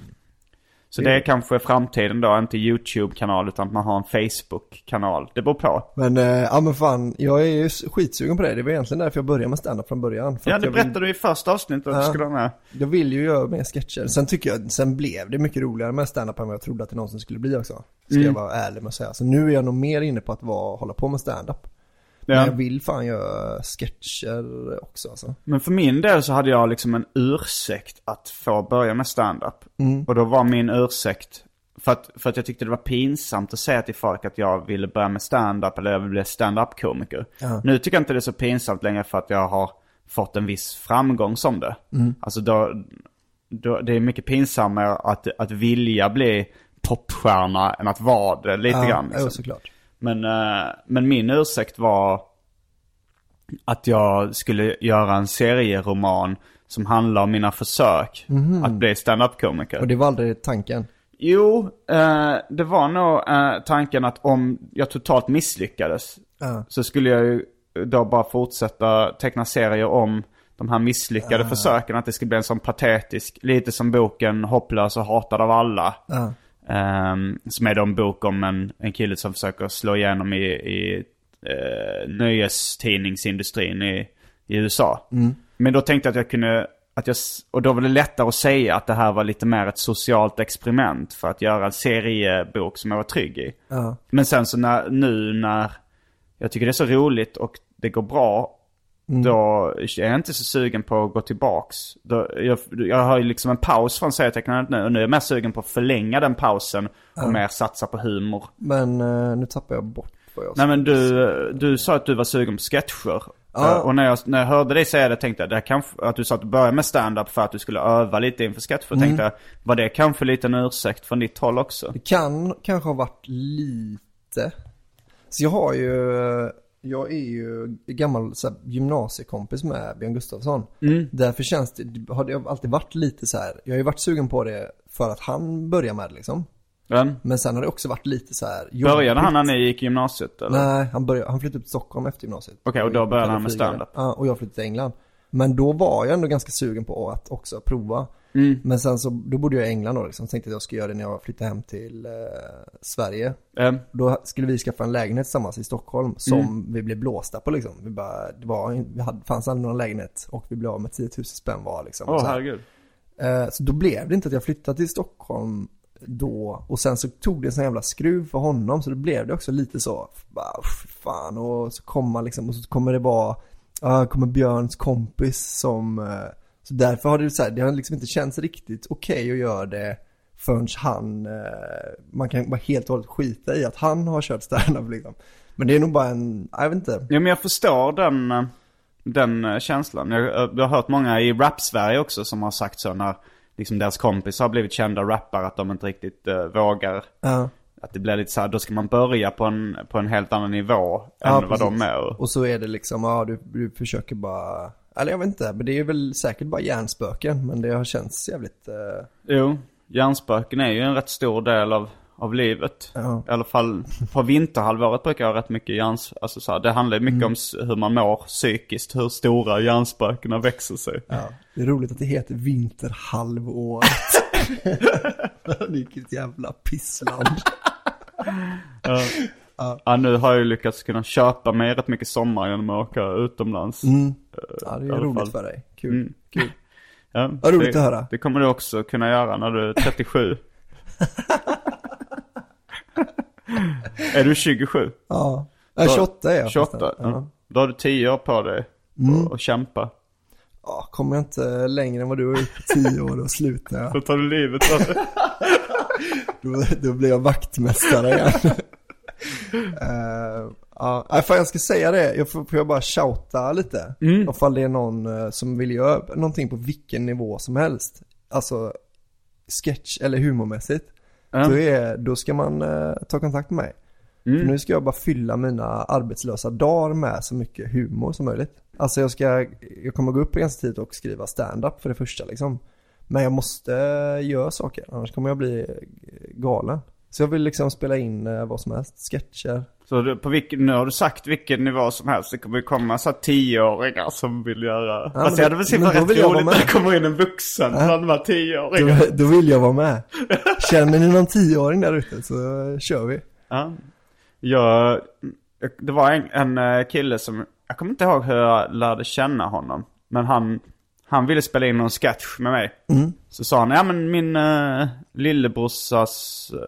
Så det är kanske framtiden då, inte YouTube-kanal utan att man har en Facebook-kanal. Det beror på. Men, eh, ja men fan, jag är ju skitsugen på det. Det var egentligen därför jag började med stand-up från början. Ja, det jag vill- berättade du i första avsnittet att du Ja. skulle vara med. Jag vill ju göra mer sketcher. Sen tycker jag, sen blev det mycket roligare med stand-up än vad jag trodde att det någonsin skulle bli också. Ska Mm. jag vara ärlig med att säga. Så nu är jag nog mer inne på att vara, hålla på med stand-up. Men Ja. jag vill fan göra sketcher också alltså. Men för min del så hade jag liksom en ursäkt att få börja med stand-up. Mm. Och då var min ursäkt, för att, för att jag tyckte det var pinsamt att säga till folk att jag ville börja med stand-up eller jag ville bli stand-up-komiker. Ja. Nu tycker jag inte det är så pinsamt längre för att jag har fått en viss framgång som det. Mm. Alltså då, då, det är mycket pinsammare att, att vilja bli popstjärna än att vara det lite ja, grann. Liksom. såklart. Men, eh, men min ursäkt var att jag skulle göra en serieroman som handlar om mina försök att bli stand-up-komiker. Och det var aldrig tanken. Jo, eh, det var nog eh, tanken att om jag totalt misslyckades Ja. så skulle jag ju då bara fortsätta teckna serier om de här misslyckade försöken. Att det skulle bli en sån patetisk, lite som boken Hopplös och hatad av alla. Ja. Ehm, som är då en bok om en, en kille som försöker slå igenom i, i uh, nöjestidningsindustrin i, i USA. Men då tänkte jag att jag kunde, att jag, och då var det lättare att säga att det här var lite mer ett socialt experiment för att göra en seriebok som jag var trygg i. Ja. Men sen så när, nu när jag tycker det är så roligt och det går bra. Då är jag inte så sugen på att gå tillbaks. Då, jag, jag har ju liksom en paus från serietecknandet nu och nu är jag mer sugen på att förlänga den pausen och mer satsa på humor. Men eh, nu tappar jag bort vad jag Nej men du, du sa att du var sugen på sketcher. Ja. Eh, Och när jag, när jag hörde dig säga det tänkte jag, det kanske, att du sa att du började med stand-up för att du skulle öva lite inför sketcher. Mm. Tänkte jag, var det kanske lite en ursäkt från ditt håll också? Det kan kanske ha varit lite. Så jag har ju, jag är ju gammal så här, gymnasiekompis med Björn Gustafsson. Därför känns det, har det alltid varit lite så här, jag har ju varit sugen på det för att han börjar med det liksom. Ja. Men sen har det också varit lite så här Började jobbigt. han när ni gick i gymnasiet eller? Nej, han, började, han flyttade upp till Stockholm efter gymnasiet. Okej, och då började han med stand-up? Ja, och jag flyttade till England. Men då var jag ändå ganska sugen på att också prova. Mm. Men sen så, då bodde jag i England då liksom. Tänkte att jag skulle göra det när jag flyttade hem till eh, Sverige. Eh, Då skulle vi skaffa en lägenhet tillsammans i Stockholm som Mm. vi blev blåsta på liksom. Vi bara, det var, vi hade, fanns aldrig någon lägenhet och vi blev av med 10 000 spänn var liksom. Åh här. herregud. Eh, så då blev det inte att jag flyttade till Stockholm då och sen så tog det en sån jävla skruv för honom så då blev det också lite så, bara, fan och så kommer liksom och så kommer det vara, ja kommer Björns kompis som, eh, så därför har det så här, det har liksom inte känts riktigt okej att göra det förrän han, eh, man kan bara helt och hållet skita i att han har kört stand-up liksom. Men det är nog bara en, jag vet inte. Ja men jag förstår den, eh, den eh, känslan. Jag, jag har hört många i rap-Sverige också som har sagt så när liksom deras kompisar har blivit kända rappare att de inte riktigt eh, vågar. Ja. Att det blir lite så här, då ska man börja på en, på en helt annan nivå än Ja, vad de är. Och, Och så är det liksom, ja du, du försöker bara, eller jag vet inte, men det är väl säkert bara hjärnspöken, men det har känts jävligt, eh, jo, hjärnspöken är ju en rätt stor del av, av livet. Ja. I alla fall på vinterhalvåret brukar jag ha rätt mycket hjärns... Alltså så här, det handlar ju mycket Mm. om hur man mår psykiskt, hur stora hjärnspökena växer sig. ja. Det är roligt att det heter vinterhalvåret. Vilket jävla pissland. Ja, nu har jag ju lyckats kunna köpa mig rätt mycket sommar genom att åka utomlands. Mm. Ja, det är roligt fall. för dig. Kul. Mm. Kul. Ja, Vad roligt det, att höra. Det kommer du också kunna göra när du är 37. är du 27? Ja. ja, 28 är jag 28? förresten. Ja. Då har du 10 år på dig Mm. att att kämpa. ja, kommer jag inte längre än vad du har gjort på 10 år, då slutar jag. Då tar du livet av dig. Då, då blir jag vaktmästare igen. uh, ja, fan jag ska säga det. Jag får, får jag bara shouta lite. Mm. Ifall det är någon eh, som vill göra någonting på vilken nivå som helst. Alltså sketch eller humormässigt. Ja. Då, är, då ska man eh, ta kontakt med mig. Mm. För nu ska jag bara fylla mina arbetslösa dagar med så mycket humor som möjligt. Alltså jag ska, jag kommer gå upp ganska tidigt och skriva stand-up för det första liksom. Men jag måste eh, göra saker, annars kommer jag bli eh, galen. Så jag vill liksom spela in vad som helst, sketcher. Så du, på vilken, nu har du sagt vilken nivå som helst. Det kommer ju komma så här tioåringar som vill göra... men Fast jag hade väl då rätt roligt när det kommer in en vuxen bland de här tioåringarna. Då, då vill jag vara med. Känner ni någon tioåring där ute så kör vi. Ja. Jag, det var en, en eh, kille som, jag kommer inte ihåg hur jag lärde känna honom. Men han, han ville spela in någon sketch med mig. Så sa han, ja men min uh, lillebrorsas, eh,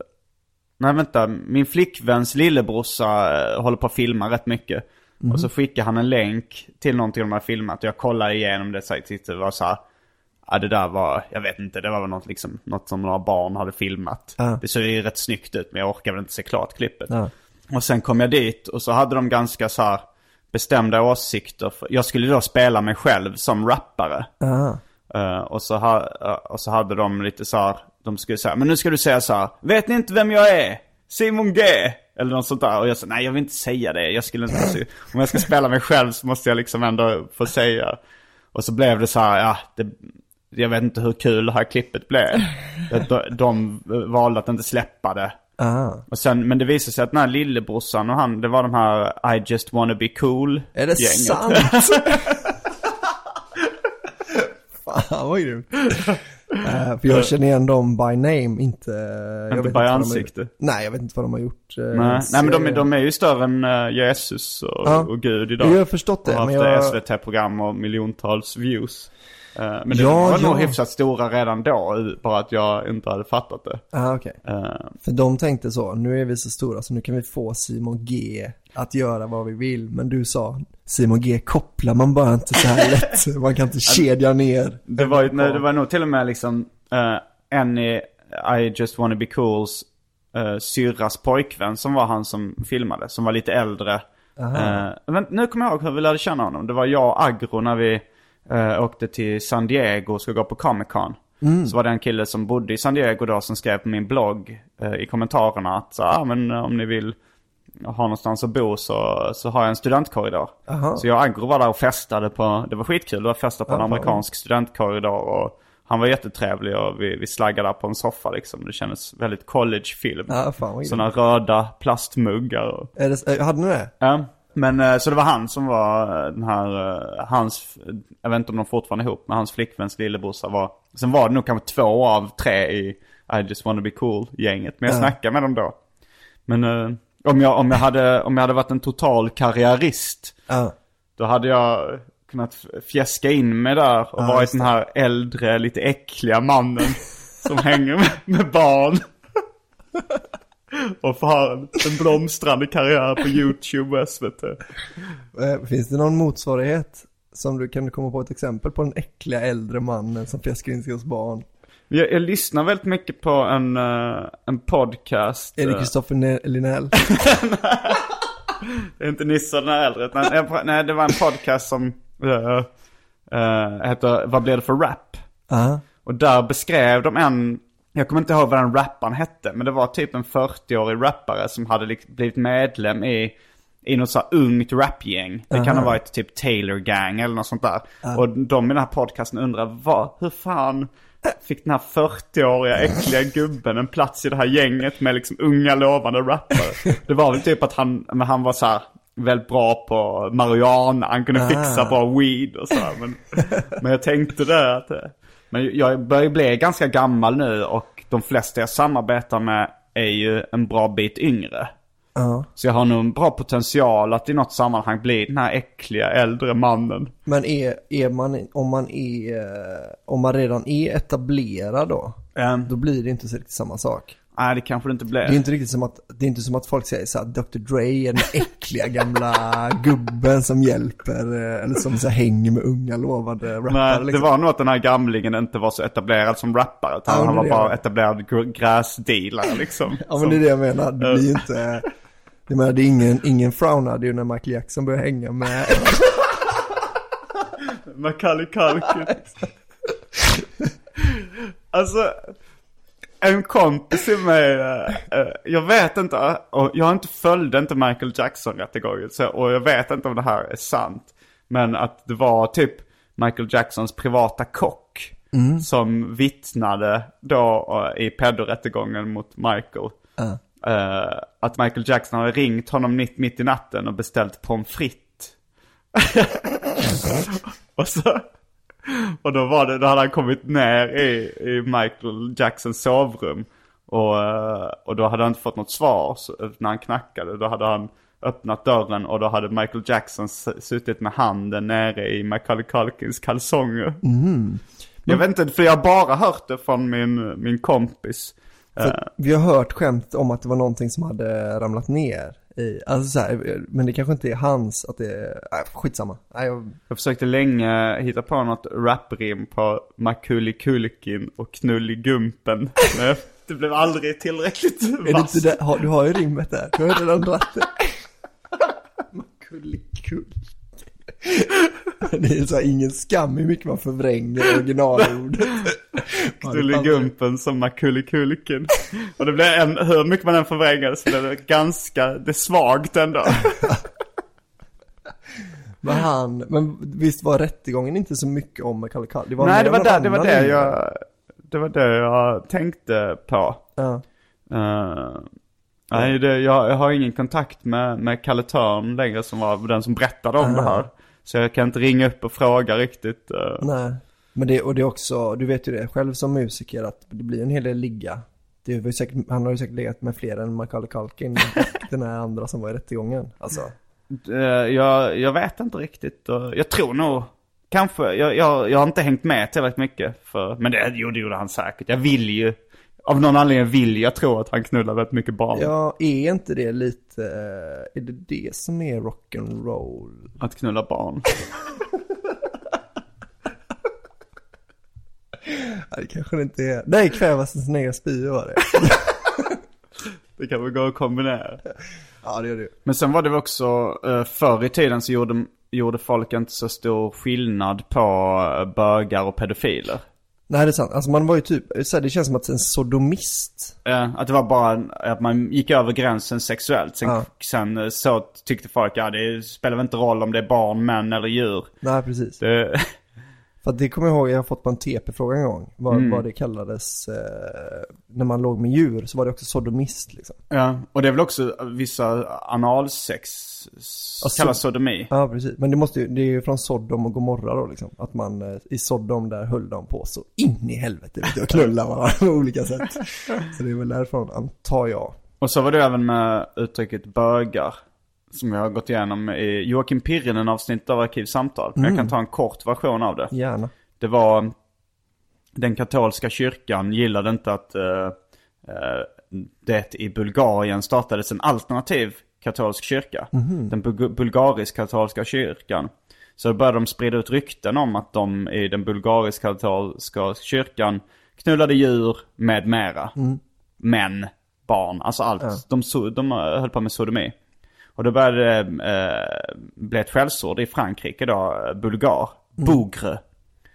nej vänta, min flickväns lillebrorsa eh, håller på att filma rätt mycket. Och så skickade han en länk till någonting de har filmat och jag kollade igenom det så jag tyckte det var så här, Ja det där var, jag vet inte, det var väl något, liksom, något som några barn hade filmat. Ja. Det såg ju rätt snyggt ut men jag orkade väl inte se klart klippet. Ja. Och sen kom jag dit och så hade de ganska så här bestämda åsikter. Jag skulle då spela mig själv som rappare. Eh, och, så ha, eh, och så hade de lite så här, de skulle säga, men nu ska du säga så här, vet ni inte vem jag är? Simon G! Eller något sånt där. Och jag sa, nej jag vill inte säga det. Jag skulle inte, om jag ska spela mig själv så måste jag liksom ändå få säga. Och så blev det så här, ja, det, jag vet inte hur kul det här klippet blev. De, de valde att inte släppa det. Aha. Och sen, men det visade sig att den här lillebrorsan och han, det var de här I just wanna be cool Är det sant? Fan vad grymt. Eh, för jag känner igen dem by name, inte... jag vet by har ansikte. gjort. Nej, jag vet inte vad de har gjort. eh, Nej, nej men de, är- de är ju större än eh, Jesus och, Ja. och Gud idag. Jag har förstått det, och men jag... SVT-program och miljontals views. Eh, men det Ja, var nog ja. hyfsat stora redan då, bara att jag inte hade fattat det. Ah. Eh, För de tänkte så, nu är vi så stora så nu kan vi få Simon G att göra vad vi vill. Men du sa, Simon G kopplar man bara inte så här lätt. Man kan inte kedja ner. det, var, ju- nej, det var nog till och med liksom uh, en i I just wanna be cools uh, syrras pojkvän som var han som filmade, som var lite äldre. Uh, vänt, nu kommer jag ihåg hur vi lärde känna honom. Det var jag och Agro när vi uh, åkte till San Diego och skulle gå på Comic Con. Så var det en kille som bodde i San Diego då som skrev på min blogg eh, i kommentarerna att så, ah, men eh, om ni vill ha någonstans att bo så, så har jag en studentkorridor. Aha. Så jag och Agro var där och festade på, det var skitkul, det var festa på en Ja, amerikansk studentkorridor och han var jättetrevlig och vi, vi slaggade där på en soffa liksom. Det kändes väldigt collegefilm. Ja. Sådana röda plastmuggar och Är det, eh, hade ni det? Ja, men eh, så det var han som var eh, den här, hans, jag vet inte om de fortfarande är ihop, men hans flickväns lillebrorsa var, sen var det nog kanske två av tre i I just wanna be cool-gänget, men jag Ja. snackade med dem då. Men om, jag, om, jag hade, om jag hade varit en total karriärist, Ja. då hade jag kunnat fjäska in mig där och Ja, varit den här äldre, lite äckliga mannen som hänger med, med barn. och får en, en blomstrande karriär på YouTube och SVT. Eh, Finns det någon motsvarighet som du kan komma på ett exempel på den äckliga äldre mannen som fjäskar in sig hos barn? Jag, jag lyssnar väldigt mycket på en, eh, en podcast. Är det eh, Kristoffer Ne- Linell? det är inte Nisse den här äldre. nej, nej, det var en podcast som uh, heter Vad blir det för rap? Ja. Och där beskrev de en, jag kommer inte ihåg vad den rapparen hette, men det var typ en 40-årig rappare som hade blivit medlem i, i något så ungt rapgäng. Det kan ha varit typ Taylor Gang eller något sånt där. Och de i den här podcasten undrar, vad, hur fan fick den här 40-åriga äckliga gubben en plats i det här gänget med liksom unga lovande rappare? Det var väl typ att han, men han var så här väldigt bra på marijuana, han kunde fixa bra weed och så här, men, men jag tänkte det att, men jag börjar bli ganska gammal nu och de flesta jag samarbetar med är ju en bra bit yngre. Ja. Så jag har nog en bra potential att i något sammanhang bli den här äckliga äldre mannen. Men är, är man, om man är, eh, om man redan är etablerad då, Um, då blir det inte riktigt samma sak. nej, det kanske det inte blir. Det är inte riktigt som att, det är inte som att folk säger så här, Dr. Dre är den äckliga gamla gubben som hjälper, eh, eller som så här, hänger med unga lovande rappare. Nej, det liksom. var nog att den här gamlingen inte var så etablerad som rappare. Utan Ja, han var bara det. etablerad gr- gräsdealare liksom. Ja men Som- det är det jag menar, det blir inte, jag menar det är ingen, ingen frownade ju när Michael Jackson började hänga med, Macaulay Culkin. alltså, en kompis till mig, eh, eh, jag vet inte, och jag har inte följde inte Michael Jackson-rättegången, och jag vet inte om det här är sant. Men att det var typ Michael Jacksons privata kock som vittnade då eh, i pedorättegången mot Michael. Eh, att Michael Jackson hade ringt honom mitt, mitt i natten och beställt pommes frites. och så... Och då, var det, då hade han kommit ner i, i Michael Jacksons sovrum. Och, eh, och då hade han inte fått något svar så, när han knackade. Då hade han öppnat dörren och då hade Michael Jackson suttit med handen nere i Macaulay Culkins kalsonger. Jag vet inte, för jag har bara hört det från min, min kompis. För vi har hört skämt om att det var någonting som hade ramlat ner i, alltså så här, men det kanske inte är hans, att det är, äh, skitsamma. Nej, jag, Jag försökte länge hitta på något raprim på Macaulay Culkin och Knulligumpen. Men det blev aldrig tillräckligt är det vass. inte det, har, du har ju rimmet där, du har redan dratt det. Kullikull. Det är så här, ingen skam hur mycket man förvränger originalordet. Knulligumpen som Macaulay Culkin. Och det blev en, hur mycket man än förvrängade så blev det ganska, det är svagt ändå. Men han, men visst var rättegången inte så mycket om Macaulay Culkin? Det var Nej det var, där, det var det jag, det var det jag tänkte på. Ja. Uh, nej, det, jag, jag har ingen kontakt med, med Kalle Törn längre som var den som berättade om det här. Så jag kan inte ringa upp och fråga riktigt. eh. Nej, men det, och det är också, du vet ju det själv som musiker att det blir en hel del ligga. Det var säkert, han har ju säkert legat med fler än Macaulay Culkin och den här andra som var i rättegången. Alltså, Eh, jag, jag vet inte riktigt. jag tror nog, kanske, jag, jag, jag har inte hängt med tillräckligt mycket. För, men det, jo, det gjorde han säkert. Jag vill ju, av någon anledning vill jag tro att han knullar väldigt mycket barn. ja, är inte det lite, eh, är det det som är rock'n'roll? Att knulla barn. Nej, det kanske det inte är. Nej, kvävas sin egen spyor var det. Det kan väl gå att kombinera. ja, det gör det. Men sen var det väl också, eh, förr i tiden så gjorde, gjorde folk inte så stor skillnad på eh, bögar och pedofiler. Nej, det är sant. Alltså man var ju typ, så det känns som att en sodomist, Eh, Att det var bara att man gick över gränsen sexuellt. Sen, Ja. sen eh, så tyckte folk, ja det spelar väl inte roll om det är barn, män eller djur. nej precis. Det, För det kommer jag ihåg, jag har fått på en TP-fråga en gång, vad, Mm. vad det kallades, eh, när man låg med djur så var det också sodomist liksom. ja, och det är väl också vissa analsex Alltså- kallas sodomi. Ja, precis. Men det måste ju, det är ju från Sodom och Gomorra då liksom. Att man, eh, i Sodom där höll de på så in i helvete vet du, och knulla varandra på olika sätt. Så det är väl därifrån, antar jag. Och så var det även med uttrycket bögar. Som jag har gått igenom i Joakim Pirrinen avsnitt av Arkivsamtal. Men jag kan ta en kort version av det. Gärna. Det var den katolska kyrkan gillade inte att eh, eh, det i Bulgarien startades en alternativ katolsk kyrka. Den bul- bulgarisk-katolska kyrkan. Så började de sprida ut rykten om att de i den bulgarisk-katolska kyrkan knullade djur med mera. Män, barn, alltså allt. De, so- de höll på med sodomi. Och då började det eh, bli ett skällsord i Frankrike då, eh, bulgar. Bougre.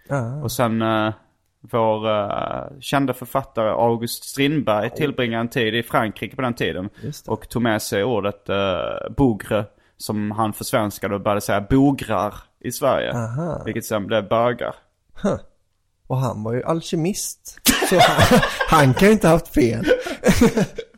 Ja. Och sen eh, vår uh, kända författare August Strindberg tillbringade en tid i Frankrike på den tiden. Och tog med sig ordet uh, bougre som han försvenskade och började säga bograr i Sverige. Aha. Vilket sen blev bögar. Och han var ju alkemist. Så han, han kan ju inte ha haft fel.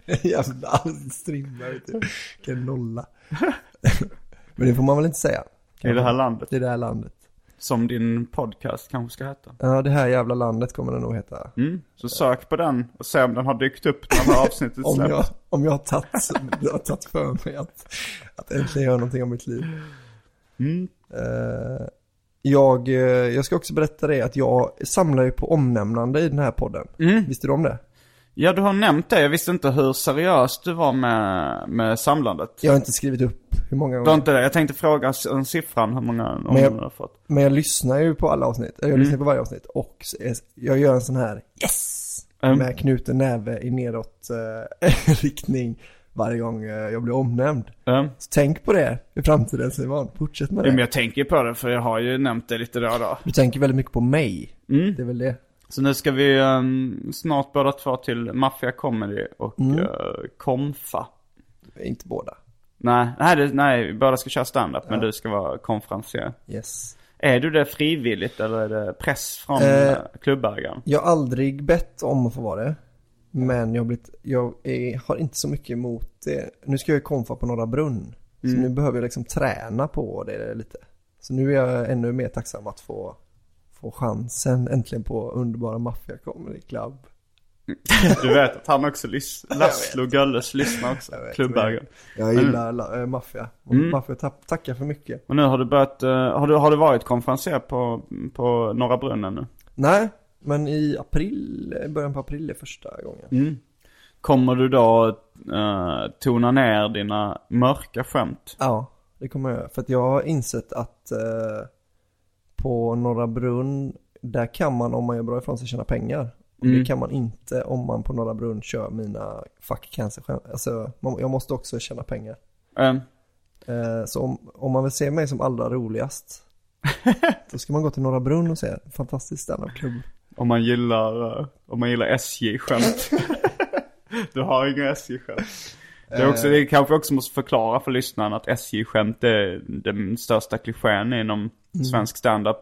Jävla Strindberg du. Vilken nolla. Men det får man väl inte säga. I det här landet. I det här landet. Som din podcast kanske ska heta. Ja, det här jävla landet kommer det nog heta. Mm. Så sök på den och se om den har dykt upp när det här avsnittet Om släpps. jag, om jag har tagit, jag har tagit för mig att, att äntligen göra någonting av mitt liv. Mm. Eh, jag, eh, jag ska också berätta det att jag samlar ju på omnämnande i den här podden. Mm. Visste du om det? Ja, du har nämnt det. Jag visste inte hur seriös du var med, med samlandet. Jag har inte skrivit upp hur många Du har gånger. inte det? Jag tänkte fråga en siffran hur många om Men jag- du har fått. Men jag lyssnar ju på alla avsnitt. Jag Mm. lyssnar på varje avsnitt. Och jag gör en sån här yes! Mm. Med knuten näve i nedåt eh, riktning varje gång eh, jag blir omnämnd. Ja. Så tänk på det i framtiden Simon. Fortsätt med Ja, men det. jag tänker på det för jag har ju nämnt det lite då och då. Du tänker väldigt mycket på mig. Mm. Det är väl det. Så nu ska vi ehm, snart båda två till Mafia Comedy och Mm. eh, Komfa. Inte båda. Nej, nej, det, nej, båda ska köra stand-up men du ska vara konferencier. Yes. Är du det frivilligt eller är det press från Eh. eh, klubbägaren? Jag har aldrig bett om att få vara det. Men jag, har blivit, jag är, har inte så mycket emot det. Nu ska jag ju konfa på Norra Brunn. Så nu behöver jag liksom träna på det lite. Så nu är jag ännu mer tacksam att få, få chansen äntligen på underbara Mafia Comedy Club. Du vet att han också lyssnar, Laszlo Gölles lyssnar också, Klubbägaren. Jag gillar la- äh, Maffia. Och Maffia ta- tackar för mycket. Och nu har du börjat, eh, har du, har du varit konferenser på, på Norra Brunnen nu? Nej, men i april, början på april är första gången. Kommer du då eh, tona ner dina mörka skämt? Ja, det kommer jag. För att jag har insett att eh, på Norra Brunn, där kan man om man gör bra ifrån sig tjäna pengar. Och Det kan man inte om man på Norra Brunn kör mina fuck cancer. Alltså, man, jag måste också tjäna pengar. Eh, Eh, så om, om man vill se mig som allra roligast, då ska man gå till Norra Brunn och se fantastisk standup-klubb. om man gillar, eh, om man gillar SJ-skämt. du har inga SJ-skämt. Det, är också, det kanske också måste förklara för lyssnaren att SJ-skämt är den största klichén inom svensk standup.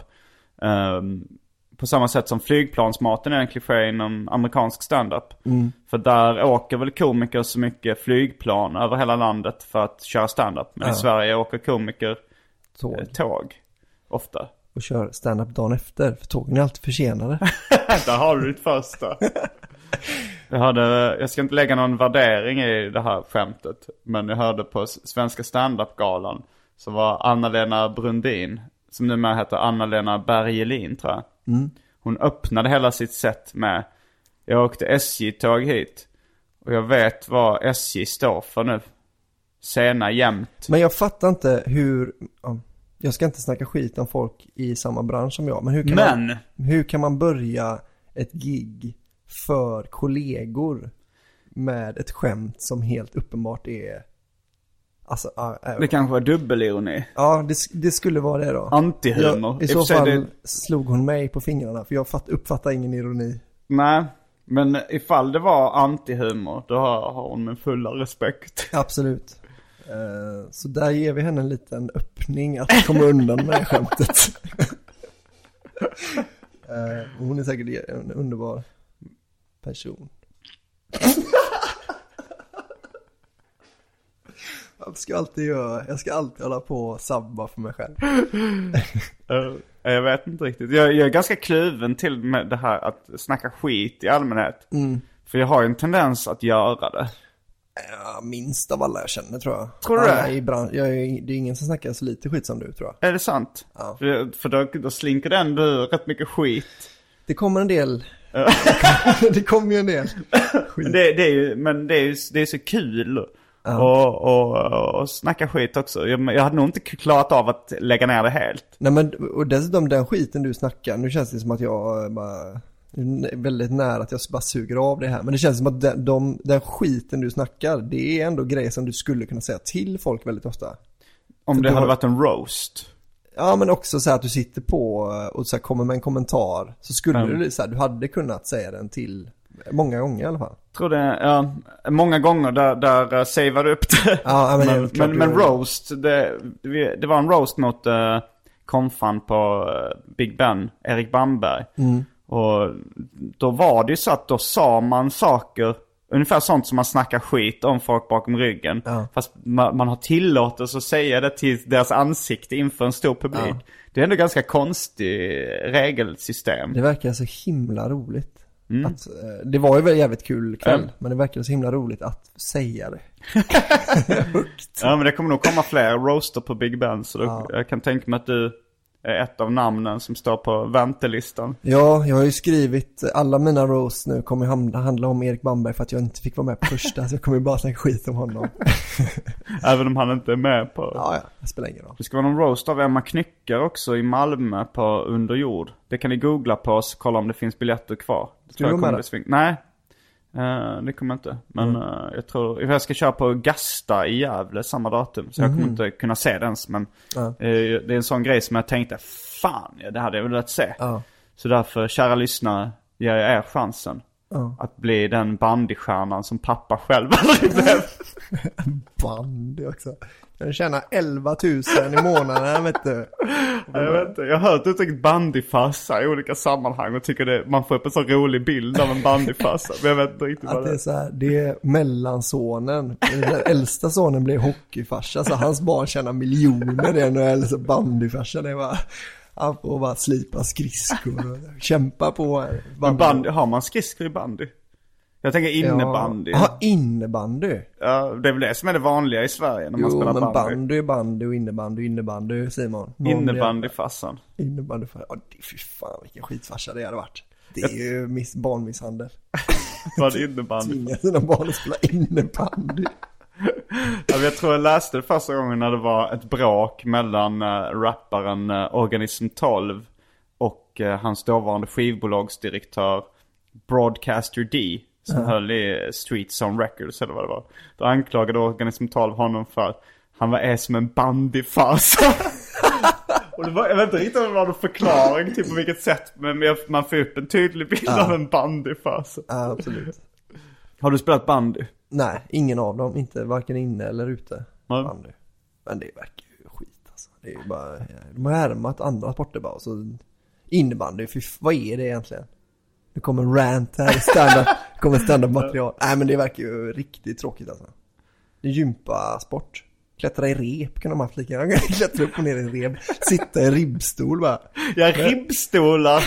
Um, på samma sätt som flygplansmaten är en kliché inom amerikansk standup. För där åker väl komiker så mycket flygplan över hela landet för att köra standup. Men i Sverige åker komiker Tåg. eh, tåg. Ofta. Och kör standup dagen efter, för tågen är alltid försenade. Där har du ditt första. Jag, hörde, jag ska inte lägga någon värdering i det här skämtet. Men jag hörde på Svenska standup-galan. Så var Anna-Lena Brundin, som numera heter Anna-Lena Bergelin tror jag. Hon öppnade hela sitt sätt med Jag åkte SJ-tåg hit. Och jag vet vad SJ står för nu. Sena jämt. Men jag fattar inte hur, ja, jag ska inte snacka skit om folk i samma bransch som jag, men hur kan, Men! Man, hur kan man börja ett gig för kollegor med ett skämt som helt uppenbart är, alltså, äh, Det kanske var dubbelironi. ja det, det skulle vara det då. Antihumor. I så fall det- slog hon mig på fingrarna, för jag fatt, uppfattar ingen ironi. Nej, men ifall det var antihumor, då har, har hon min fulla respekt. Absolut. Eh, Så där ger vi henne en liten öppning att komma undan med skämtet. Och Hon är säkert en underbar person. Jag ska alltid göra, jag ska alltid hålla på och sabba för mig själv. Eh, jag vet inte riktigt. Jag, jag är ganska kluven till med det här att snacka skit i allmänhet. Mm. För jag har ju en tendens att göra det. Ja, minst av alla jag känner tror jag. Tror du det? I jag är, det är ingen som snackar så lite skit som du tror jag. Är det sant? Ja. För, för då, då slinker det ändå rätt mycket skit. Det kommer en del. det kommer ju en del. Men det, det är ju, men det är ju det är så kul. Och, och, och snacka skit också. Jag, jag hade nog inte klarat av att lägga ner det helt. Nej men och dessutom den skiten du snackar, nu känns det som att jag bara väldigt nära att jag bara suger av det här. Men det känns som att den, de, den skiten du snackar, det är ändå grejer som du skulle kunna säga till folk väldigt ofta. Om För det hade har- varit en roast. Ja men också så här att du sitter på och så här kommer med en kommentar. Så skulle Mm. du så här, du hade kunnat säga den till många gånger i alla fall. tror det, ja, många gånger där, där uh, savear du upp det. Ja, men men, men, men roast, det, det var en roast mot uh, konfan på eh, Big Ben, Erik Bamberg. Mm. Och då var det ju så att då sa man saker, ungefär sånt som man snackar skit om folk bakom ryggen. Ja. Fast man, man har tillåtelse att säga det till deras ansikte inför en stor publik. Ja. Det är ändå ganska konstigt regelsystem. Det verkar så himla roligt. Mm. Att, eh, det var ju väl jävligt kul kväll, Ja. men det verkar så himla roligt att säga det. Ja men det kommer nog komma fler roaster på Big Ben. Så Ja. jag kan tänka mig att du är ett av namnen som står på väntelistan. Ja, jag har ju skrivit, alla mina roast nu kommer handla om Erik Bamberg för att jag inte fick vara med på första, så jag kommer ju bara snacka skit om honom. Även om han inte är med på... Ja, ja, det spelar ingen roll. Det ska vara någon roast av Emma Knyckare också i Malmö på Under jord. Det kan ni googla på och kolla om det finns biljetter kvar. Det Ska du vara med sving- Nej. Eh, det kommer jag inte. Men eh, jag tror, jag ska köra på Gasta i Gävle samma datum. Så jag kommer inte kunna se den ens. Men Ja. eh, det är en sån grej som jag tänkte, fan ja, det hade jag velat se. Så därför, kära lyssnare, ger jag er chansen. Att bli den bandystjärnan som pappa själv aldrig blev. Bandy också. Kan tjäna 11 000 i månaden vet du. Jag vet inte, jag har hört uttrycket bandyfarsa i olika sammanhang och tycker det, man får upp en så rolig bild av en bandyfarsa. Men jag vet inte riktigt vad det det är är. så här, det är mellansonen. Den äldsta sonen blir hockeyfarsa så hans barn tjänar miljoner. Det är en äldsta bandyfarsa. Det är bara, han får bara slipa skridskor och kämpa på. Men bandy, har man skridskor i bandy? Jag tänker innebandy. Ja, Aha, innebandy. Ja, det är väl det som är det vanliga i Sverige när man Jo, spelar men bandy. bandy är bandy och innebandy innebandy Simon. Någon Innebandyfarsan. jävla Innebandy. Ja, det, fy fan vilken skitfarsa det hade varit. Det är ju miss, barnmisshandel. Vad är innebandy? Tvinga sina barn att spela innebandy. Ja, jag tror jag läste det första gången när det var ett bråk mellan uh, rapparen uh, Organism 12 och uh, hans dåvarande skivbolagsdirektör Broadcaster D. Som höll i Streets on Records eller vad det var. Då anklagade Organism 12 honom för han var är som en bandyfarsa. Och det var, jag vet inte riktigt om det var någon förklaring till på vilket sätt. Men man får upp en tydlig bild av en bandyfarsa. Ja, absolut. Har du spelat bandy? Nej, ingen av dem. Inte varken inne eller ute. Nej. Bandy. Men det verkar ju skit alltså. Det är ju bara, de har härmat andra sporter bara. Så innebandy, fy, vad är det egentligen? Det kommer en rant här, stand-up, det kommer stand-up material. Nej men det verkar ju riktigt tråkigt alltså. Det är gympasport. Klättra i rep kan de ha haft lika gärna. Klättra upp och ner i rep. Sitta i ribbstol bara. Ja, ribbstolar.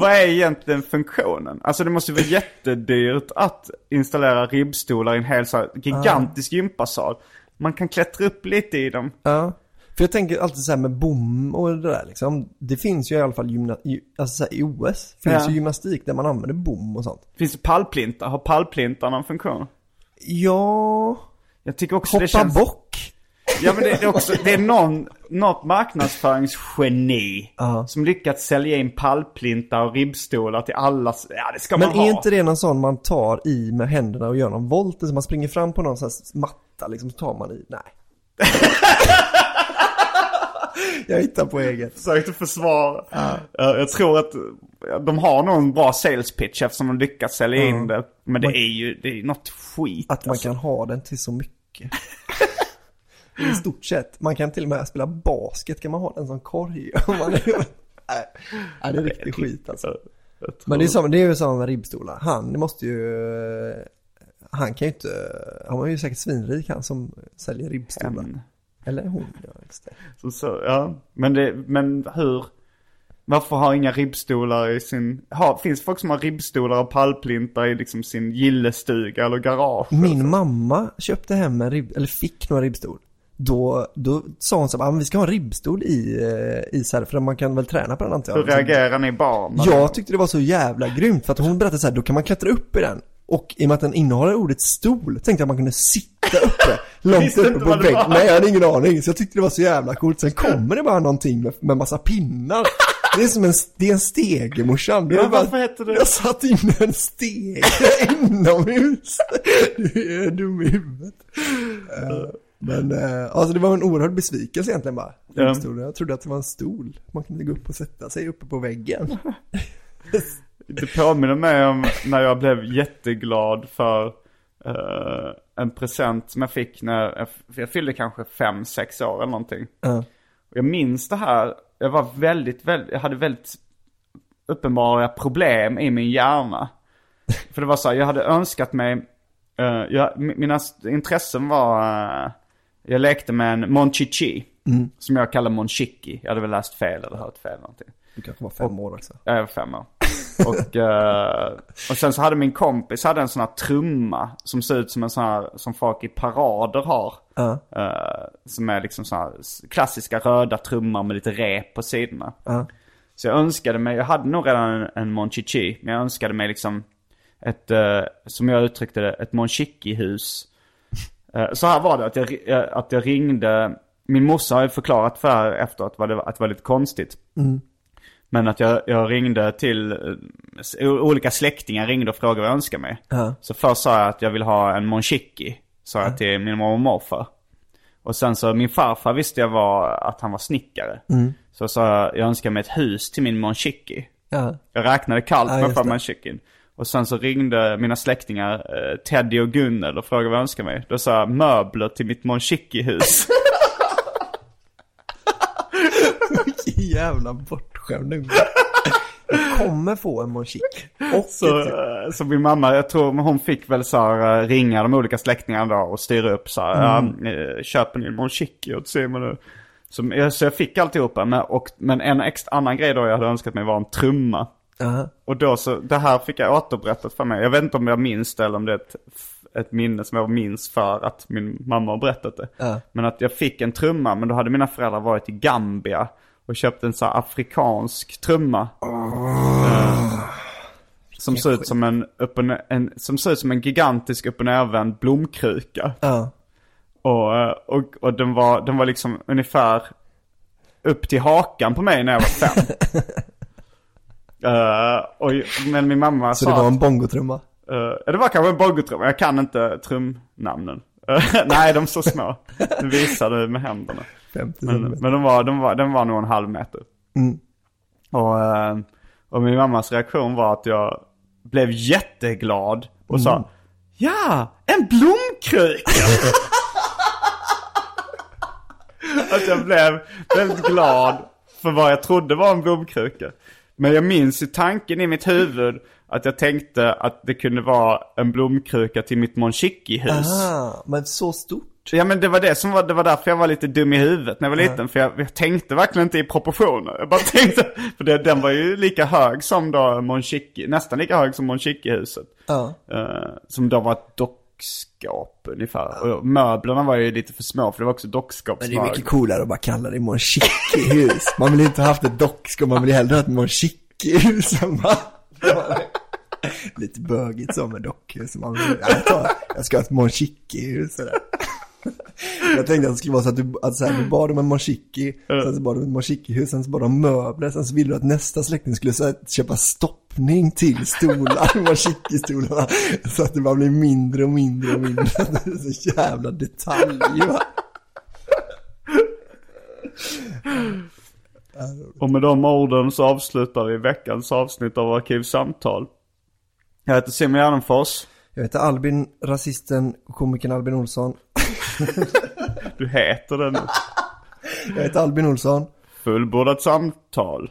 Vad är egentligen funktionen? Alltså det måste vara jättedyrt att installera ribbstolar i en hel så här gigantisk gympasal. Man kan klättra upp lite i dem. Ja. För jag tänker alltid så här med bom och det där liksom. Det finns ju i alla fall gymna, alltså så i OS. Finns Ja. ju gymnastik där man använder bom och sånt. Finns det pallplintar? Har pallplintar någon funktion? Ja, Jag tycker också det hoppa känns... bock. Ja men det är också, det är någon, något marknadsföringsgeni Ja. som lyckats sälja in pallplintar och ribbstolar till alla. Ja det ska Men man ha. är inte det någon sån man tar i med händerna och gör någon volt? Så man springer fram på någon sån här matta liksom, så tar man i. Nej. jag hittar på eget. Försökte försvara. Ja, Jag tror att de har någon bra sales pitch eftersom de lyckats sälja in det. Men det är ju, det är något skit. Att man alltså. kan ha den till så mycket. I stort sett. Man kan till och med spela basket, kan man ha den som korg. Man är... Nej, det är riktigt skit alltså. Men det är, samma, det är ju samma med ribbstolar. Han måste ju... Han kan ju inte... Han var ju säkert svinrik han som säljer ribbstolar. En. Eller hon, ja just det. Så, så, ja. Men, det, men hur? Varför har inga ribbstolar i sin... Har, finns folk som har ribbstolar och pallplintar i liksom sin gillestuga eller garage? Min mamma köpte hem en ribb, eller fick några ribbstol. Då, då sa hon så här, "Ah, vi ska ha en ribbstol i, eh, i så här, för man kan väl träna på den antar jag. Hur reagerar ni barn? Jag tyckte det var så jävla grymt för att hon berättade så här, då kan man klättra upp i den. Och i och med att den innehåller ordet stol, tänkte jag att man kunde sitta uppe, långt uppe på väggen. Nej, jag hade ingen aning. Så jag tyckte det var så jävla coolt. Sen kommer det bara någonting med, med massa pinnar. Det är som en, det är en stege morsan. Ja, varför heter det- Jag satt in en stege inomhus. Du är dum i huvudet. Eh, Men eh, alltså det var en oerhörd besvikelse egentligen bara. Ja. Jag trodde att det var en stol. Man kunde gå upp och sätta sig uppe på väggen. Det påminner mig om när jag blev jätteglad för eh, en present som jag fick när jag, jag fyllde kanske fem sex år eller någonting. Ja. Och jag minns det här, jag var väldigt, väldigt, jag hade väldigt uppenbara problem i min hjärna. För det var så här, jag hade önskat mig, eh, jag, mi- mina intressen var, eh, jag lekte med en Monchichi. Som jag kallar Monchiki. Jag hade väl läst fel eller hört fel någonting. Du kanske var fem år också. Ja, Jag var fem år. Och, eh, och sen så hade min kompis hade en sån här trumma som ser ut som en sån här, som folk i parader har. Eh, som är liksom så här klassiska röda trummor med lite rep på sidorna. Ja. Så jag önskade mig, jag hade nog redan en, en Monchichi, men jag önskade mig liksom ett, eh, som jag uttryckte det, ett Monchiki-hus. Eh, så här var det, att jag, eh, att jag ringde, min morsa har ju förklarat för här efteråt vad det var, att det var lite konstigt. Men att jag, jag ringde till eh, olika släktingar, ringde och frågade vad jag önskade mig. Ja. Så först sa jag att jag vill ha en Monchiki, sa jag till min mormor och morfar. Och sen så, min farfar visste jag var att han var snickare. Så sa jag, jag önskar mig ett hus till min Monchiki. Ja. Jag räknade kallt Ja, med för. Monchikin. Och sen så ringde mina släktingar eh, Teddy och Gunnel och frågade vad jag önskade mig. Då sa jag möbler till mitt Mon hus Jävla bortskämd unge. Jag kommer få en Mon Och Så, ett- eh, så min mamma, jag tror hon fick väl så här, ringa de olika släktingarna då och styra upp så här, Mm. eh, köp en Mon Chichi åt Simon nu. Så, jag- så jag fick alltihopa, men, och, men en extra annan grej då jag hade önskat mig var en trumma. Ja. Och då så, det här fick jag återberättat för mig. Jag vet inte om jag minns det eller om det är ett, ett minne som jag minns för att min mamma har berättat det. Ja. Men att jag fick en trumma, men då hade mina föräldrar varit i Gambia och köpt en så afrikansk trumma. Eh, som ser ut som en, upp en, som ser ut som en gigantisk upp och nervänd blomkruka. Och, och, och den, var, den var liksom ungefär upp till hakan på mig när jag var fem. Eh, och, men min mamma Så sa det var en bongotrumma? Eh, det var kanske en bongotrumma, jag kan inte trumnamnen. Eh, nej, de är så små. Du visar det med händerna. 50 Men, men de var, de var, den var nog en halv meter. Mm. Och, eh, och min mammas reaktion var att jag blev jätteglad och sa Ja, en blomkruka! att jag blev väldigt glad för vad jag trodde var en blomkruka. Men jag minns ju tanken i mitt huvud att jag tänkte att det kunde vara en blomkruka till mitt Mon hus Ah, men så stort? Ja men det var det som var, det var därför jag var lite dum i huvudet när jag var liten. För jag, jag tänkte verkligen inte i proportioner. Jag bara tänkte, för det, den var ju lika hög som då Mon Chichi, nästan lika hög som Mon huset Ja. Eh, som då var ett dockskåp ungefär. Och möblerna var ju lite för små för det var också Men dockskåpsmög. det är mycket coolare att bara kalla det Mon hus Man vill inte ha haft ett dockskåp, man vill hellre ha ett Mon hus än bara- Lite bögigt så med dockhus. Man vill, jag, tar, jag ska ha ett Mon hus sådär. Jag tänkte att det skulle vara så att du, att så här, du bad om en Mon sen så bad du om ett Mon hus sen så bad du om möbler, sen så ville du att nästa släkting skulle så här, köpa stoppning till stolar, Mon stolarna Så att det bara blir mindre och mindre och mindre. Det är så jävla detalj va? Och med de orden så avslutar vi veckans avsnitt av Arkivsamtal. Jag heter Simon Gärdenfors. Jag heter Albin, rasisten komikern Albin Olsson. Du heter det nu. Jag heter Albin Olsson. Fullbordat samtal.